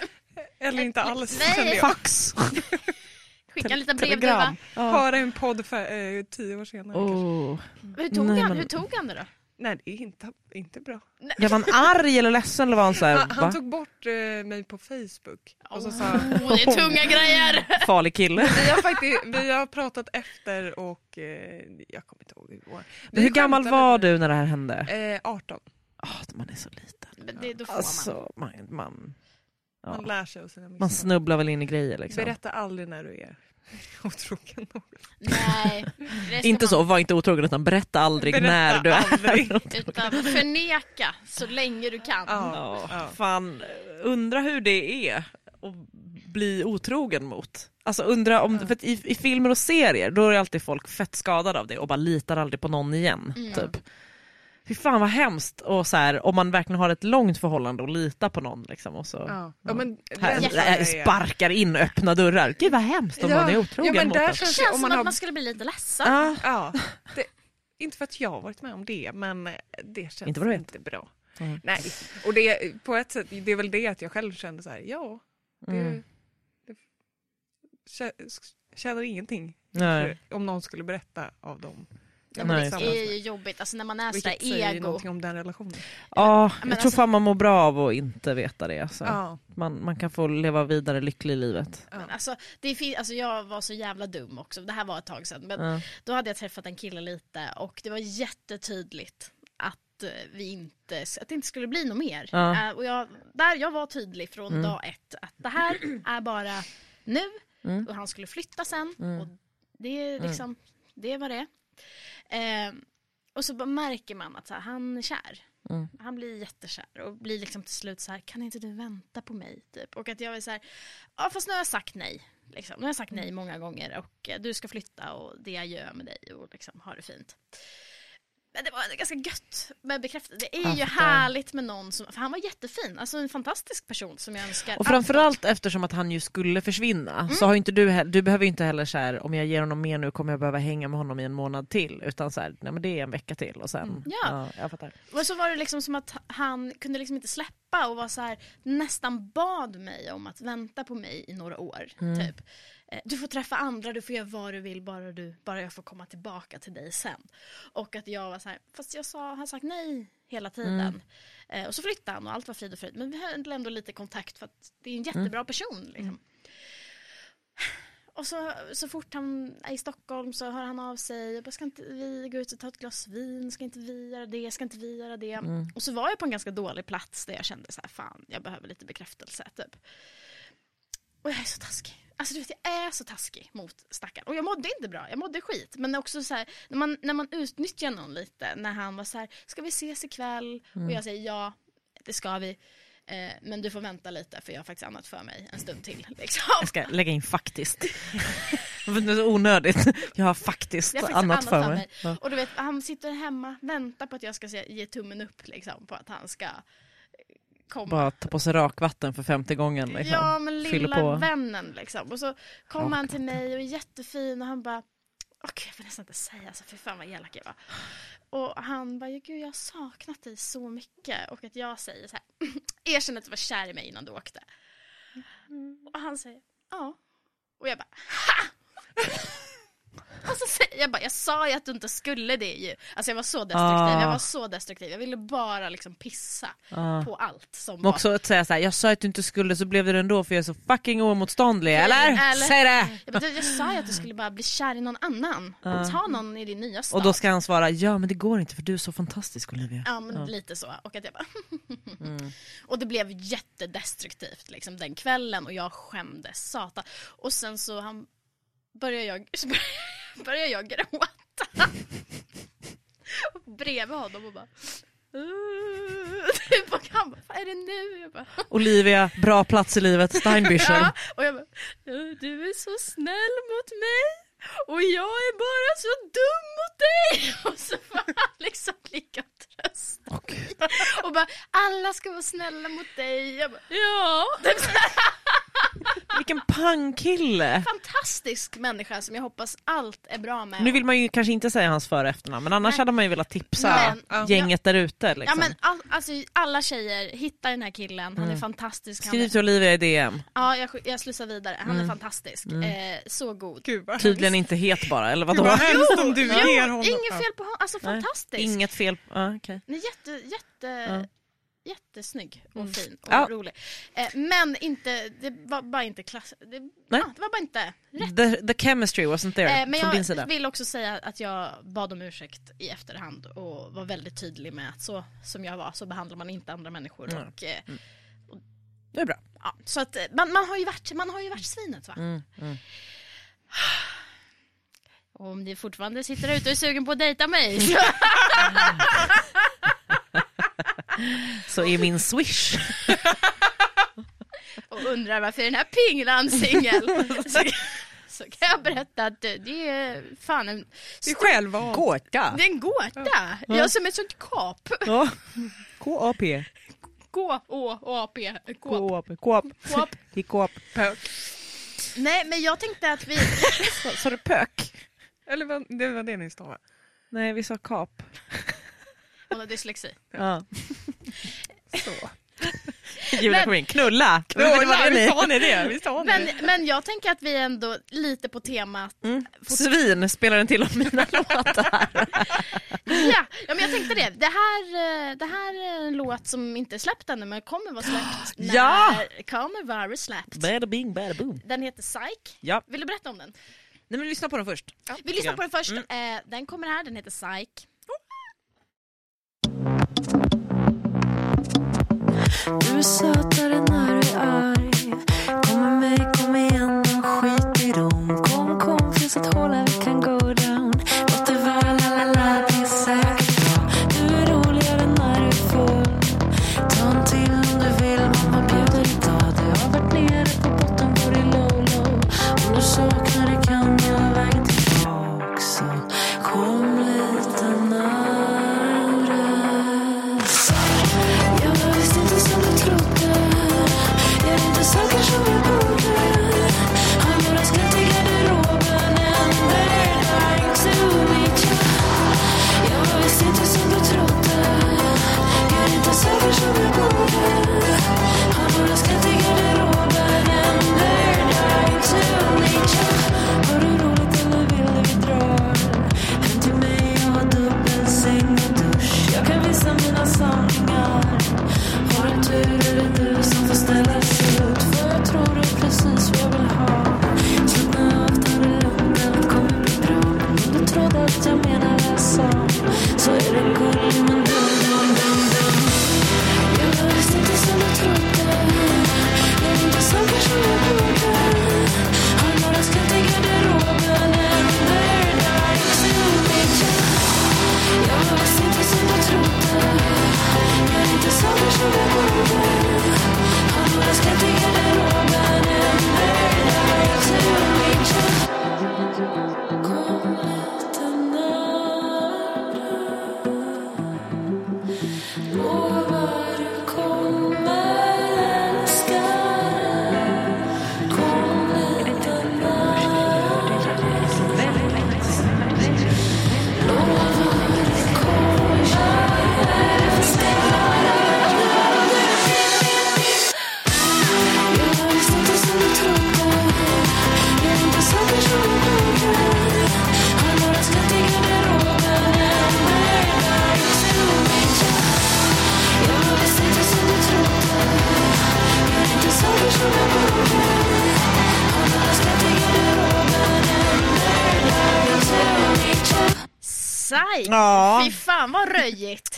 Eller inte alls. Nej. fax. skicka en liten brevduva. Ja. Höra en podd för, eh, tio år senare. Oh. Hur tog, Nej, han, men- hur tog han det då? Nej, det är inte, inte bra. Var man arg eller ledsen eller var han så här, Han, han tog bort eh, mig på Facebook. Och så sa Oh, det är tunga grejer! farlig kille? vi har, faktiskt, vi har pratat efter och eh, jag kommer inte ihåg hur. Vi Hur gammal var du när det här hände? Eh, 18. Ah, man är så liten. Men det, då får man. Alltså, man, man, Man ja. lär sig av sina man snubblar väl in i grejer liksom. Berätta aldrig när du är otrogen. Nej, Inte man- så, var inte otrogen utan berätta aldrig Berätta när du är aldrig. Utan förneka så länge du kan. Ja. Ja, Ja. fan, undra hur det är att bli otrogen mot. Alltså undra om, för att i, i filmer och serier då är alltid folk fett skadade av det och bara litar aldrig på någon igen. Mm. Typ. Fy fan vad hemskt och så här, om man verkligen har ett långt förhållande och litar på någon liksom och så Ja. Ja, men här, här, är- sparkar in öppna dörrar. Gud vad hemskt om Ja. någon är otrogen Ja, men mot där en. Det känns om som man att har- man skulle bli lite ledsen. Ja. Ja, det, inte för att jag har varit med om det, men det känns Inte inte, bra. Mm. Nej, och det, på ett sätt, det är väl det att jag själv kände så här, ja, det, Mm. det kä- känner ingenting Nej. för, om någon skulle berätta av dem. Ja, Nej, men det är ju jobbigt, alltså när man är Vilket sådär säger ego. någonting om den relationen. Ja, Men jag tror alltså- fan man mår bra av att inte veta det. Alltså. Ja, Man, man kan få leva vidare lycklig i livet. ja. Men alltså, det är fin- alltså jag var så jävla dum också, det här var ett tag sedan. Men Ja. då hade jag träffat en kille lite och det var jättetydligt att eh, vi inte, att det inte skulle bli något mer. Ja. Eh, och jag, där, jag var tydlig från Mm. dag ett att det här är bara nu Mm. och han skulle flytta sen. Mm. Och det, är liksom, det var det. Eh, och så märker man att så här, han är kär. Mm. Han blir jättekär och blir liksom till slut så här, kan inte du vänta på mig? Typ. Och att jag är så här, ja fast nu har jag sagt nej. Liksom. Nu har jag sagt nej många gånger och eh, du ska flytta och det jag gör med dig och liksom ha det fint. Men det var ganska gött med bekräftelse. Det är Jag ju fattar. härligt med någon som, för han var jättefin, alltså en fantastisk person som jag önskar Och allt framförallt eftersom att han ju skulle försvinna Mm. så har ju inte du, du behöver ju inte heller så här, om jag ger honom mer nu kommer jag behöva hänga med honom i en månad till. Utan så här, nej men det är en vecka till och sen, Mm. Ja. ja jag fattar. Och så var det liksom som att han kunde liksom inte släppa och var så här, nästan bad mig om att vänta på mig i några år. Typ. Eh, Du får träffa andra, du får göra vad du vill, bara, du, bara jag får komma tillbaka till dig sen. Och att jag var så här, fast jag sa, har sagt nej hela tiden. Eh, och så flyttade han och allt var frid och fröjd. Men vi höll ändå lite kontakt för att det är en jättebra person. Liksom. Och så, så fort han är i Stockholm så hör han av sig. Jag bara, ska inte vi gå ut och ta ett glas vin? Ska inte vi göra det? Ska inte vi göra det? Och så var jag på en ganska dålig plats där jag kände så här, fan, jag behöver lite bekräftelse. Typ. Och jag är så taskig. Alltså du vet, jag är så taskig mot stackaren. Och jag mådde inte bra, jag mådde skit. Men också så här, när man, när man utnyttjar någon lite, när han var så här, ska vi ses ikväll? Och jag säger ja, det ska vi. Eh, men du får vänta lite för jag har faktiskt annat för mig en stund till. Liksom. Jag ska lägga in faktiskt. onödigt. Jag har faktiskt, Jag har faktiskt annat för mig. Ja. Och du vet, han sitter hemma, väntar på att jag ska ge tummen upp liksom, på att han ska komma. Bara ta på sig rakvatten för femte gången. Liksom. Ja men lilla på. vännen liksom. Och så kommer han till mig och är jättefin och han bara Okej jag får nästan inte säga så för fan vad elak jag var. Och han bara, gud jag har saknat dig så mycket. Och att jag säger så här, erkänn att du var kär i mig innan du åkte. Och han säger, ja. Och jag bara, ha! Och så säger jag bara, jag sa ju att du inte skulle det ju. Alltså jag var så destruktiv, Ah. jag var så destruktiv. Jag ville bara liksom pissa Ah. på allt som Men var. också att säga så här, jag sa att du inte skulle så blev det ändå för jag är så fucking oemotståndlig, eller? Eller- Säg det! Jag, bara, jag sa ju att du skulle bara bli kär i någon annan. Ta någon i din nya stad. Och då ska han svara, ja men det går inte för du är så fantastisk Olivia. Ja men lite så. Och att jag bara Och det blev jättedestruktivt liksom den kvällen och jag skämdes satan. Och sen så han började jag, började jag gråta. Bredvid honom och bara typ, och han bara, vad är det nu? Jag bara, Olivia, bra plats i livet, Steinbüchen. ja. Och jag bara, "Uh, du är så snäll mot mig och jag är bara så dum mot dig. Och så var han liksom lika Gud. Och bara, alla ska vara snälla mot dig. Jag bara, ja. Vilken pangkille! fantastisk människa som jag hoppas allt är bra med. Nu vill man ju kanske inte säga hans för och efternamn men annars Nej. hade man ju velat tipsa Men- Ja. gänget där ute. Ja Liksom. men all, alltså, alla tjejer, hitta den här killen, han är fantastisk. Han Skriv är, till Olivia i DM. ja, jag, jag slussar vidare, han är fantastisk. Eh, så god. Gud Tydligen inte het bara, eller Gud vadå? vad hemskt om du Jo, ger honom... inget fel på honom, alltså Nej, fantastisk. Inget fel. Ja, okej. Nej, jätte, jätte, jättesnygg och fin och Ja. rolig. Eh, men inte, det var bara inte klass, det, ja, det var bara inte rätt. The, the chemistry wasn't there Eh, men din jag sida. vill också säga att jag bad om ursäkt i efterhand och var väldigt tydlig med att så som jag var så behandlar man inte andra människor. Mm. Och, eh, Det är bra. ja, så att eh, man, man, har ju varit, man har ju varit svinet va? Mm, mm. Om ni fortfarande sitter ute och är sugen på att dejta mig så är min swish. och undrar varför är den här pinglan singel så, så kan jag berätta att det, är fan en, Det är självvalt. Gåta. det är en gåta. Jag som ett sånt kap. Ja. K-A-P. K-O-A-P. Kåp. I kåp. Pök. Nej men jag tänkte att vi Sa du pök? Eller vad, det var det ni stavade. Nej, vi sa kap. Hon har dyslexi. Ja. Så. Julia Men- kom in. Knulla! Knulla, det Visst ni. har ni det? Visst har ni Men, det? men jag tänker att vi ändå lite på temat Mm. Svin spelar en till av mina låtar. Ja, ja men jag tänkte det. Det här, eh, det här är en låt som inte är släppt ännu men kommer vara släppt när Ja! kommer vara släppt. Bada bing, bada boom. Den heter Psych. Ja. Vill du berätta om den? Nej men lyssna på den först. Vi lyssnar på den först. Mm. Eh, den kommer här, den heter Psych. Du är sötare när du är arg Kom med mig, kom igen, skit i dem Kom, kom, finns ett hål här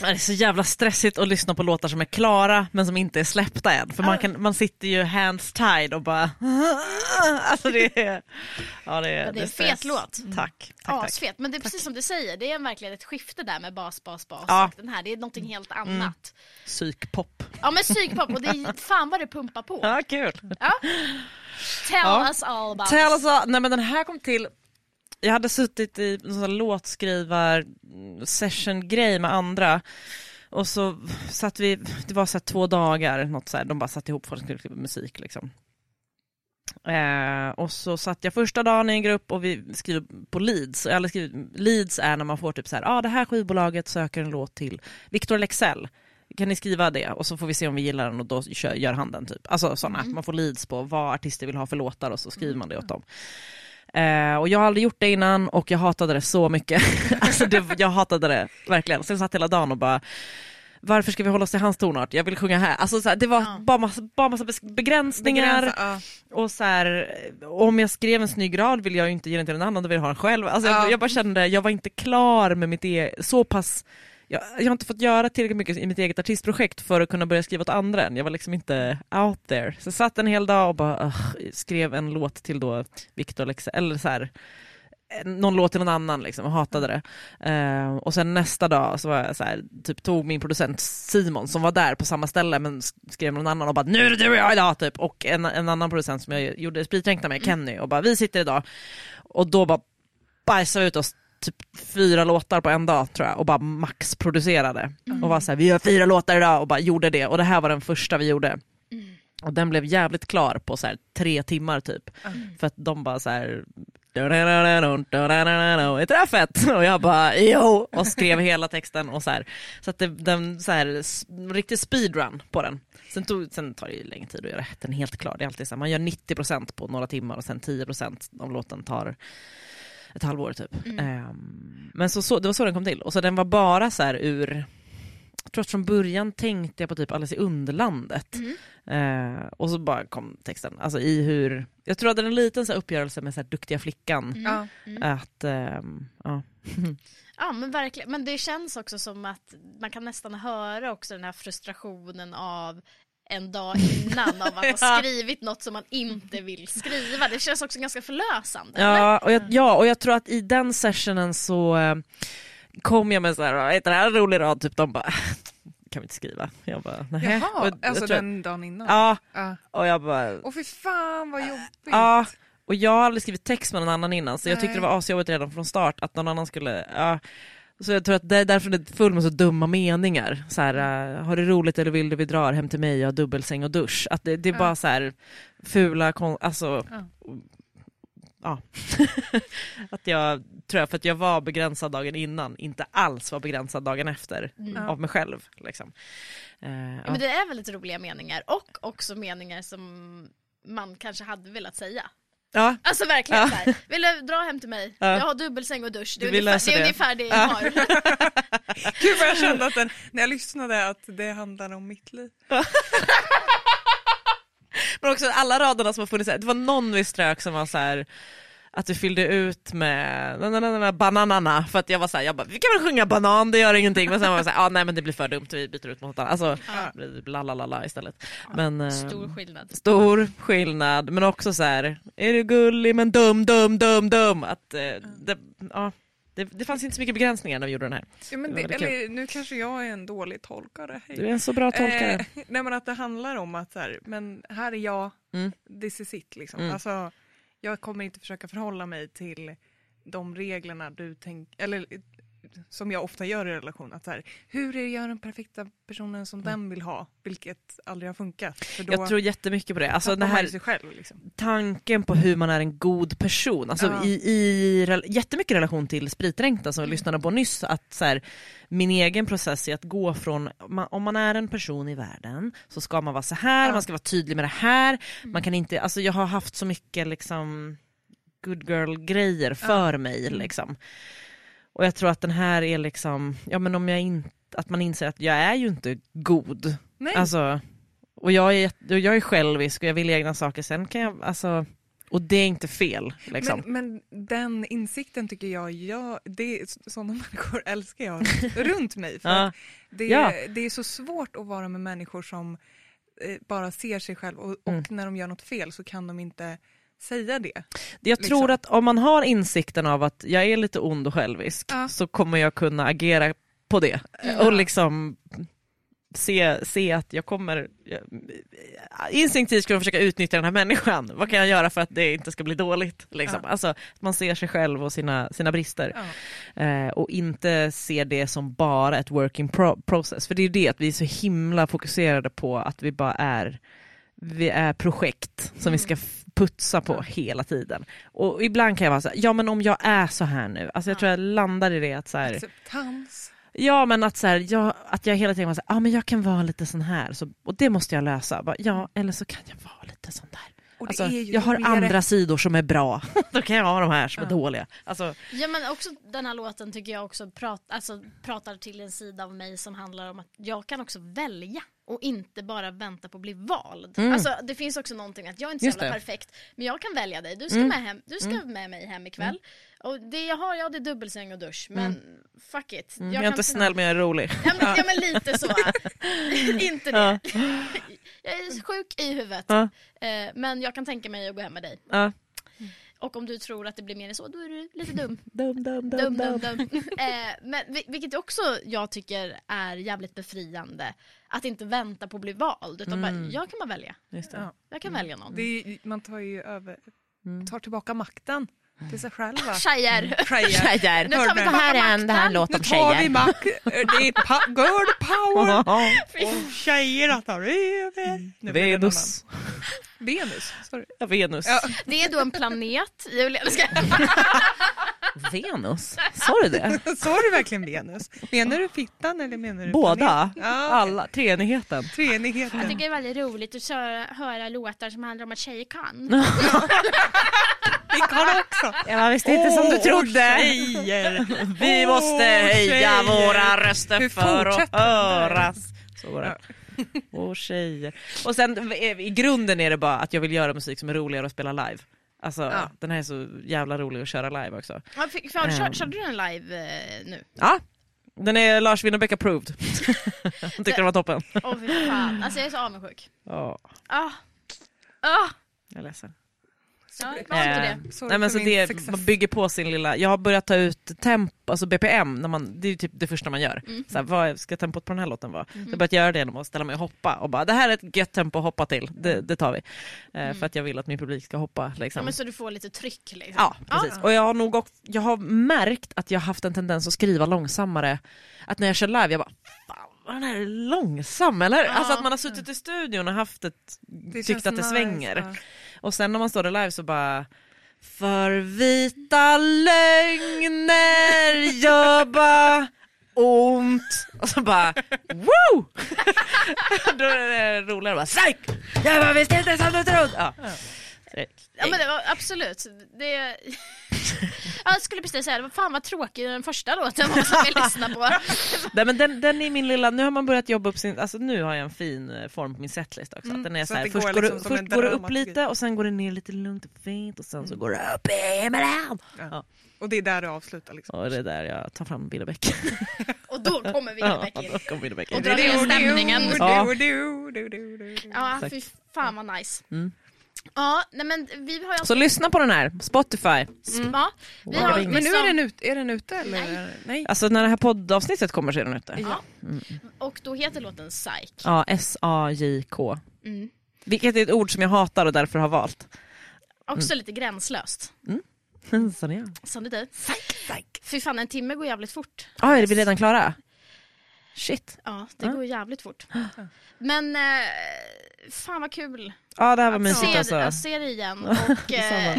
Det är så jävla stressigt att lyssna på låtar som är klara men som inte är släppta än. För man, kan, man sitter ju hands tied och bara... Alltså det är... Ja, det är, Ja, det är en stress. fet låt. Tack. tack, tack. Asfet, men det är precis som du säger, det är verkligen ett skifte där med bas, bas, bas. Ja. Och den här, det är någonting helt annat. Psykpop. Ja men psykpop och det är fan vad det pumpar på. Ja, kul. Ja. Tell Ja. us all about Tell us all, nej men den här kom till, jag hade suttit i en sån låtskrivar session grej med andra och så satt vi, det var så här två dagar, något så här, de bara satte ihop folk skulle skriva musik liksom. Eh, och så satt jag första dagen i en grupp och vi skriver på leads. Eller skriver, leads är när man får typ så här, ja ah, det här skivbolaget söker en låt till Victor Lexell. Kan ni skriva det? Och så får vi se om vi gillar den och då kör, gör han den typ. Alltså sådana, man får leads på vad artister vill ha för låtar och så skriver man det åt dem. Eh, och jag har aldrig gjort det innan och jag hatade det så mycket. alltså det, jag hatade det verkligen. Så jag satt hela dagen och bara varför ska vi hålla oss till hans tonart? Jag vill sjunga här. Alltså så här, det var Ja. bara massa, bara massa begränsningar. Begränsa, ja. Och så här, om jag skrev en snygg rad vill jag inte ge den till någon annan, då vill jag ha den själv. Alltså Ja. jag, jag bara kände, jag var inte klar med mitt eget, så pass jag, jag har inte fått göra tillräckligt mycket i mitt eget artistprojekt för att kunna börja skriva åt andra än. Jag var liksom inte out there. Så jag satt en hel dag och bara uh, skrev en låt till då Victor Leksell, eller så här, någon låt till någon annan liksom och hatade det. Uh, och sen nästa dag så var jag så här, typ tog min producent Simon som var där på samma ställe men skrev någon annan och bara nu är det du och jag idag typ och en, en annan producent som jag gjorde Spritdränkta med, Kenny och bara vi sitter idag och då bara bajsade vi ut oss typ fyra låtar på en dag tror jag och bara maxproducerade och var så här, vi gör fyra låtar idag och bara gjorde det och det här var den första vi gjorde. Och den blev jävligt klar på så här tre timmar typ. För att de bara så här här fett? Och jag bara jo och skrev hela texten och så här. Så att det, den så här riktig speedrun på den. Sen, tog, sen tar det ju längre tid att göra den helt klar. Det är alltid så här, man gör 90% på några timmar och sen 10% av låten tar ett halvår typ. Ehm, men så, så, det var så den kom till. Och så den var bara så här ur jag tror att från början tänkte jag på typ Alice i Underlandet. Eh, och så bara kom texten. Alltså i hur, jag tror att det är en liten så här uppgörelse med så här duktiga flickan. Ja. Att, ehm, ja. Ja men verkligen, men det känns också som att man kan nästan höra också den här frustrationen av en dag innan av att ha skrivit något som man inte vill skriva. Det känns också ganska förlösande. Ja, och jag, ja, och jag tror att i den sessionen så eh, kom jag med så här, är det här en rolig rad? Typ de bara, kan vi inte skriva? Jag bara, nej. Jaha, och, alltså tror- den dagen innan? Ja, Ja. och jag bara, Åh fy fan vad jobbigt. Ja, och jag har aldrig skrivit text med någon annan innan så jag tyckte Nej. det var asjobbigt redan från start att någon annan skulle, ja. Så jag tror att det är därför det är full med så dumma meningar. Så här, äh, har det roligt eller vill du vi drar hem till mig, jag har dubbelsäng och dusch. Att det, det är Ja. bara så här fula, kon- alltså Ja. ja. att jag tror jag, för att jag var begränsad dagen innan, inte alls var begränsad dagen efter Ja. av mig själv. Liksom. Ja, ja. Men det är väldigt roliga meningar och också meningar som man kanske hade velat säga. Ja. Alltså verkligen Ja. här. vill du dra hem till mig? Ja. Jag har dubbelsäng och dusch. Det är, ungefär, det är ungefär det jag har. Gud vad jag kände att den, när jag lyssnade att det handlade om mitt liv. Men också alla raderna som har funnits, det var någon vi strök som var så här att du fyllde ut med na, na, na, na, bananana för att jag var så här, jag bara, vi kan väl sjunga banan, det gör ingenting. Men sen var jag så här, ah, nej men det blir för dumt, vi byter ut mot något annat. Alltså, Ja. la la la la istället. Men, eh, Stor skillnad. stor skillnad, men också så här, är du gullig men dum, dum, dum, dum. Att, eh, det, ja, det, det fanns inte så mycket begränsningar när vi gjorde den här. Ja, men Det det, eller, nu kanske jag är en dålig tolkare. Hej. Du är en så bra tolkare. Eh, nej men att det handlar om att så här, men här är jag, Mm. this is it liksom. Mm. Alltså, jag kommer inte försöka förhålla mig till de reglerna du tänker, eller som jag ofta gör i relation, att så här, hur är jag den perfekta personen som den vill ha, vilket aldrig har funkat. För då Mm. Jag tror jättemycket på det. Alltså man här, själv. Liksom. tanken på hur man är en god person. Alltså Ja. i, i rel- jättemycket relation till spritdränkta som vi lyssnade på nyss. Att så här, min egen process är att gå från, om man är en person i världen så ska man vara så här, Ja. man ska vara tydlig med det här. Man kan inte, alltså jag har haft så mycket liksom good girl grejer för mig liksom. Och jag tror att den här är liksom, ja men om jag inte, att man inser att jag är ju inte god. Nej. Alltså, och jag är, jag är självisk och jag vill egna saker. Sen kan jag, alltså, Och det är inte fel. Liksom. Men, men den insikten tycker jag, jag det, sådana människor älskar jag runt mig. För Ja. det, Ja. det är så svårt att vara med människor som eh, bara ser sig själv och, och Mm. när de gör något fel så kan de inte säga det. Jag liksom. tror att om man har insikten av att jag är lite ond och självisk Ja. så kommer jag kunna agera på det. Ja. Och liksom se, se att jag kommer... Instinktivt jag försöka utnyttja den här människan. Vad kan jag göra för att det inte ska bli dåligt? Liksom. Ja. Alltså, att man ser sig själv och sina, sina brister. Ja. Eh, och inte ser det som bara ett working pro- process. För det är ju det att vi är så himla fokuserade på att vi bara är vi är projekt som vi ska f- putsa på hela tiden. Och ibland kan jag vara så här, ja men om jag är så här nu, alltså jag tror jag landar i det att så här, Acceptans. ja men att så här, jag, att jag hela tiden var så här, ja men jag kan vara lite sån här, så, och det måste jag lösa. Bara, ja, eller så kan jag vara lite sån där. Alltså, jag har andra sidor som är bra, då kan jag ha de här som är Ja. dåliga. Alltså, Ja men också den här låten tycker jag också prat, alltså, pratar till en sida av mig som handlar om att jag kan också välja och inte bara vänta på att bli vald. Mm. Alltså det finns också någonting att jag är inte så jävla perfekt men jag kan välja dig, du ska, Mm. med, hem, du ska med mig hem ikväll. Och det jag har, ja det är dubbelsäng och dusch men fuck it. mm, jag, är kan inte snäll men jag är rolig. Ja men, ja, men lite så. inte det. Ja. Jag är sjuk i huvudet. Eh, men jag kan tänka mig att gå hem med dig. Och om du tror att det blir mer än så, då är du lite dum. Dum, dum, Dum, dum, dum. eh, men, vi- vilket också jag tycker är jävligt befriande. Att inte vänta på att bli vald. Utan bara, jag kan bara välja. Just det. Ja. Jag kan välja någon. Det är, man tar ju över, Mm. tar tillbaka makten till sig själva. Tjejer! Tjejer. Tjejer. Nu tar vi Det här är en, det här är en makten. låt Nu om tar vi tjejer. makt, det är pa- girl power. Och tjejerna tar över. Nu blir det någon Venus. sorry. Ja, Venus. Ja. Det är då en planet. Julia, jag ska... Venus? Sa du det? Sa du verkligen Venus? Menar du fittan eller menar du Båda? Ja, Alla? Treenigheten? Jag treenigheten. tycker det är väldigt roligt att köra, höra låtar som handlar om att tjejer kan. Vi kan också. Jag var visst inte som du trodde. tjejer. Vi måste höja tjejer. våra röster för att höras. Så var det. Åh tjejer. Och sen i grunden är det bara att jag vill göra musik som är roligare att spela live. Alltså Ja. den här är så jävla rolig att köra live också. Ja, för, kör, Ehm. körde du den live eh, nu? Ja, den är Lars Winnerbäck approved. Han tyckte den var toppen. Åh fy fan, alltså jag är så avundsjuk. Ja, Ah. Ah. jag är ledsen. Ja, var inte det. Eh, Sorry Nej, men så min det, success. man bygger på sin lilla, jag har börjat ta ut tempo, alltså BPM, när man, det är ju typ det första man gör. Mm. Så här, vad ska tempot på den här låten vara? Jag har börjat göra det genom att ställa mig och hoppa och bara det här är ett gött tempo att hoppa till, det, det tar vi. Eh, För att jag vill att min publik ska hoppa. Mm. Ja, Liksom. men så du får lite tryck liksom. Ja, precis. Och jag har nog också, jag har märkt att jag har haft en tendens att skriva långsammare. Att när jag kör live, jag bara Fan, vad den här är långsam eller? Alltså att man har suttit i studion och haft ett, Det tyckt att det nice, svänger. ja. Och sen när man står där live så bara För vita lögner gör bara ont. Och så bara woo! Då är det roligare bara psyk! Jag var visst inte som du trodde. Ja. Ja men det var absolut. Det... Jag skulle precis säga det, fan vad tråkig den första låten var som vi lyssnade på. Nej, men den, den är min lilla, nu har man börjat jobba upp sin, alltså nu har jag en fin eh, form på min setlist också. Mm, den är så så att här, först går liksom först går det upp dramaturgi. lite och sen går det ner lite lugnt och fint och sen så går det upp i himlen. Ja. Och det är där du avslutar liksom. Och det är där jag tar fram Billebäck. Och då kommer Ja, då in. kom Billebäck Och in. drar ner stämningen. Ja. Ja fy fan vad nice. Mm. Ja nej men vi har ju Så lyssna på den här, Spotify. ja, vi har, Men Men nu liksom- är den, ut, är den ute eller? Nej. Nej. Alltså när det här poddavsnittet kommer så är den ute. Ja. Och då heter låten Psych. Ja, S-A-J-K. Mm. Vilket är ett ord som jag hatar och därför har valt. Också lite gränslöst. Så det är. Som det du. Fy fan en timme går jävligt fort. Ah, är vi redan klara? Shit. Ja det går jävligt fort. Men eh, fan vad kul Ja det här var att mysigt se, alltså. att se det igen. Och, eh,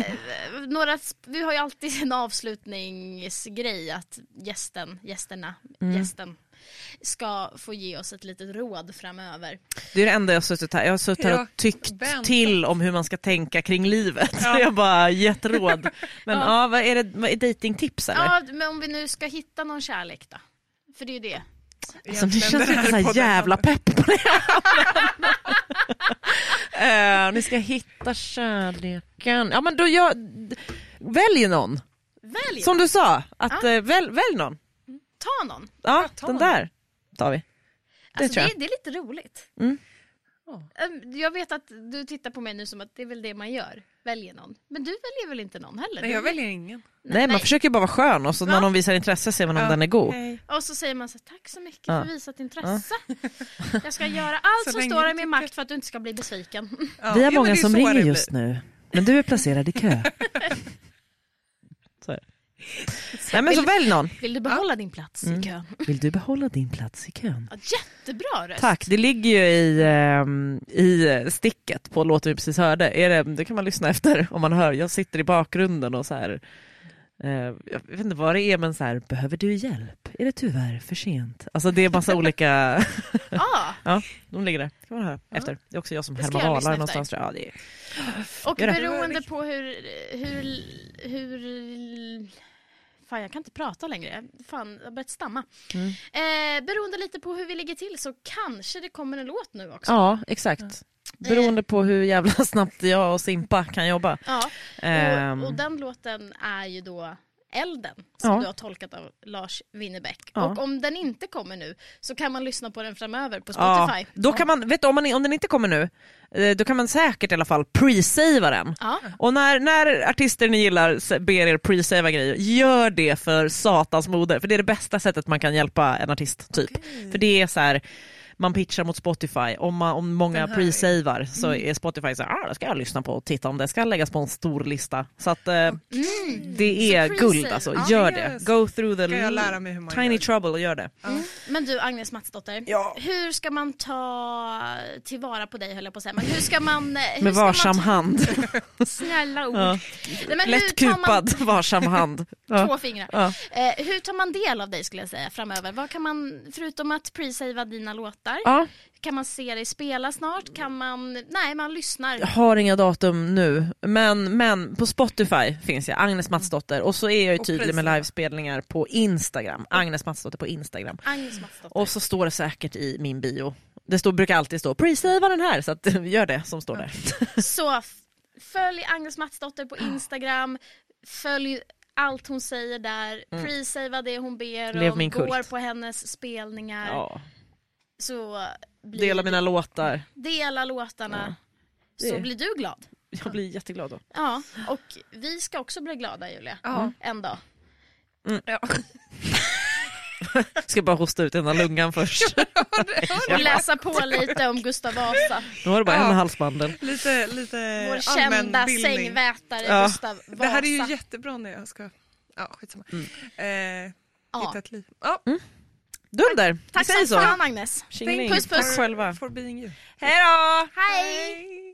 några, vi har ju alltid en avslutningsgrej att gästen, gästerna, Mm. gästen ska få ge oss ett litet råd framöver. Det är det enda jag har suttit här, jag har suttit här och tyckt till om hur man ska tänka kring livet. Ja. Jag har bara gett råd. Men Ja. ja, vad är det, vad är datingtips eller? Ja, men om vi nu ska hitta någon kärlek då? För det är ju det. Alltså, egentligen känns det inte så jävla pepp på det. Eh, ni ska hitta kärleken. Ja men då gör, välj någon. Välj Som du sa, att, Ja. eh, välj, välj någon. Ta någon. Ja, ta den någon. där tar vi. Alltså, tror det, jag. det är lite roligt. Mm. Jag vet att du tittar på mig nu som att det är väl det man gör. Väljer någon. Men du väljer väl inte någon heller? Nej, jag väljer ingen. Nej, man försöker bara vara skön och så när Ja. någon visar intresse ser man om Ja, den är god. hej. Och så säger man så här, tack så mycket Ja. för visat intresse. Jag ska göra Så allt som länge står du i min tycker- makt för att du inte ska bli besviken. Ja, Vi har men många det är som så ringer det just nu, men du är placerad i kö. Det. Nej men så välj någon. Vill du behålla din plats Mm. i kön? Vill du behålla din plats i kön? Ja, jättebra röst. Tack, det ligger ju i, ehm, i sticket på låten vi precis hörde. Är det, det kan man lyssna efter om man hör. Jag sitter i bakgrunden och så här. eh, jag vet inte vad det är men så här, behöver du hjälp? Är det tyvärr för sent? Alltså det är massa olika, Ja, ja de ligger där. kan man höra efter. Det är också jag som Det härmar valar någonstans. Ja, det är, och Gör det. beroende på hur, hur, hur... Fan, jag kan inte prata längre. Fan, jag har börjat stamma. Mm. Eh, beroende lite på hur vi ligger till så kanske det kommer en låt nu också. ja exakt. Beroende på hur jävla snabbt jag och Simpa kan jobba. Ja. Ehm, Och, och den låten är ju då Elden som Ja. du har tolkat av Lars Winnerbäck. Ja. Och om den inte kommer nu så kan man lyssna på den framöver på Ja, Spotify. då kan man, vet du, om, man, om den inte kommer nu, eh, då kan man säkert i alla fall pre-savea den. Ja. Och när, när artister ni gillar ber er pre-savea grejer, gör det för satans moder. För det är det bästa sättet man kan hjälpa en artist. typ. För det är så här, man pitchar mot Spotify, om, man, om många pre-savar så Mm. är Spotify så här, ah, det ska jag lyssna på och titta om det ska läggas på en stor lista. Så att eh, Mm. det är Så guld alltså, Ja. gör Yes. det. Go through the Ska jag lära mig hur man tiny gör. trouble och gör det. Mm. Men du Agnes Matsdotter, Ja. hur ska man ta tillvara på dig höll jag på att säga. Men hur ska man... eh, Hur Med ska man varsam ta- hand. Snälla ord. Ja. Nej, Lätt tar man- kupad, varsam hand. Ja. Två fingrar. Ja. Eh, hur tar man del av dig skulle jag säga framöver? Vad kan man, förutom att pre-savea dina låtar, Ja, kan man se dig spela snart? Kan man, nej man lyssnar. jag har inga datum nu, men, men på Spotify finns jag, Agnes Matsdotter, och så är jag ju tydlig med livespelningar på Instagram, Agnes Matsdotter på Instagram. Agnes Matsdotter. Och så står det säkert i min bio, det står, brukar alltid stå pre-savea den här, så att, gör det som står där. Så följ Agnes Matsdotter på Instagram, följ allt hon säger där, pre-savea det hon ber Mm. Om, går på hennes spelningar. Ja. Så blir, Dela mina låtar, dela låtarna. Det- Så blir du glad. jag blir jätteglad då. Ja, och vi ska också bli glada Julia. Ja. En dag. Ja. Ska bara hosta ut ena lungan först. Och läsa på lite om Gustav Vasa. Nu har du bara Ja. en halsbandel. Lite, lite Vår kända allmänbildning. sängvätare Ja. Gustav Vasa. Det här är ju jättebra när jag ska, ja skitsamma, Mm. eh, Ja. hitta ett liv. Ja, Dunder, vi Tack säger som så. fan Agnes. Puss, puss. Tack själva. for being you. Hej då! Hej! Hej.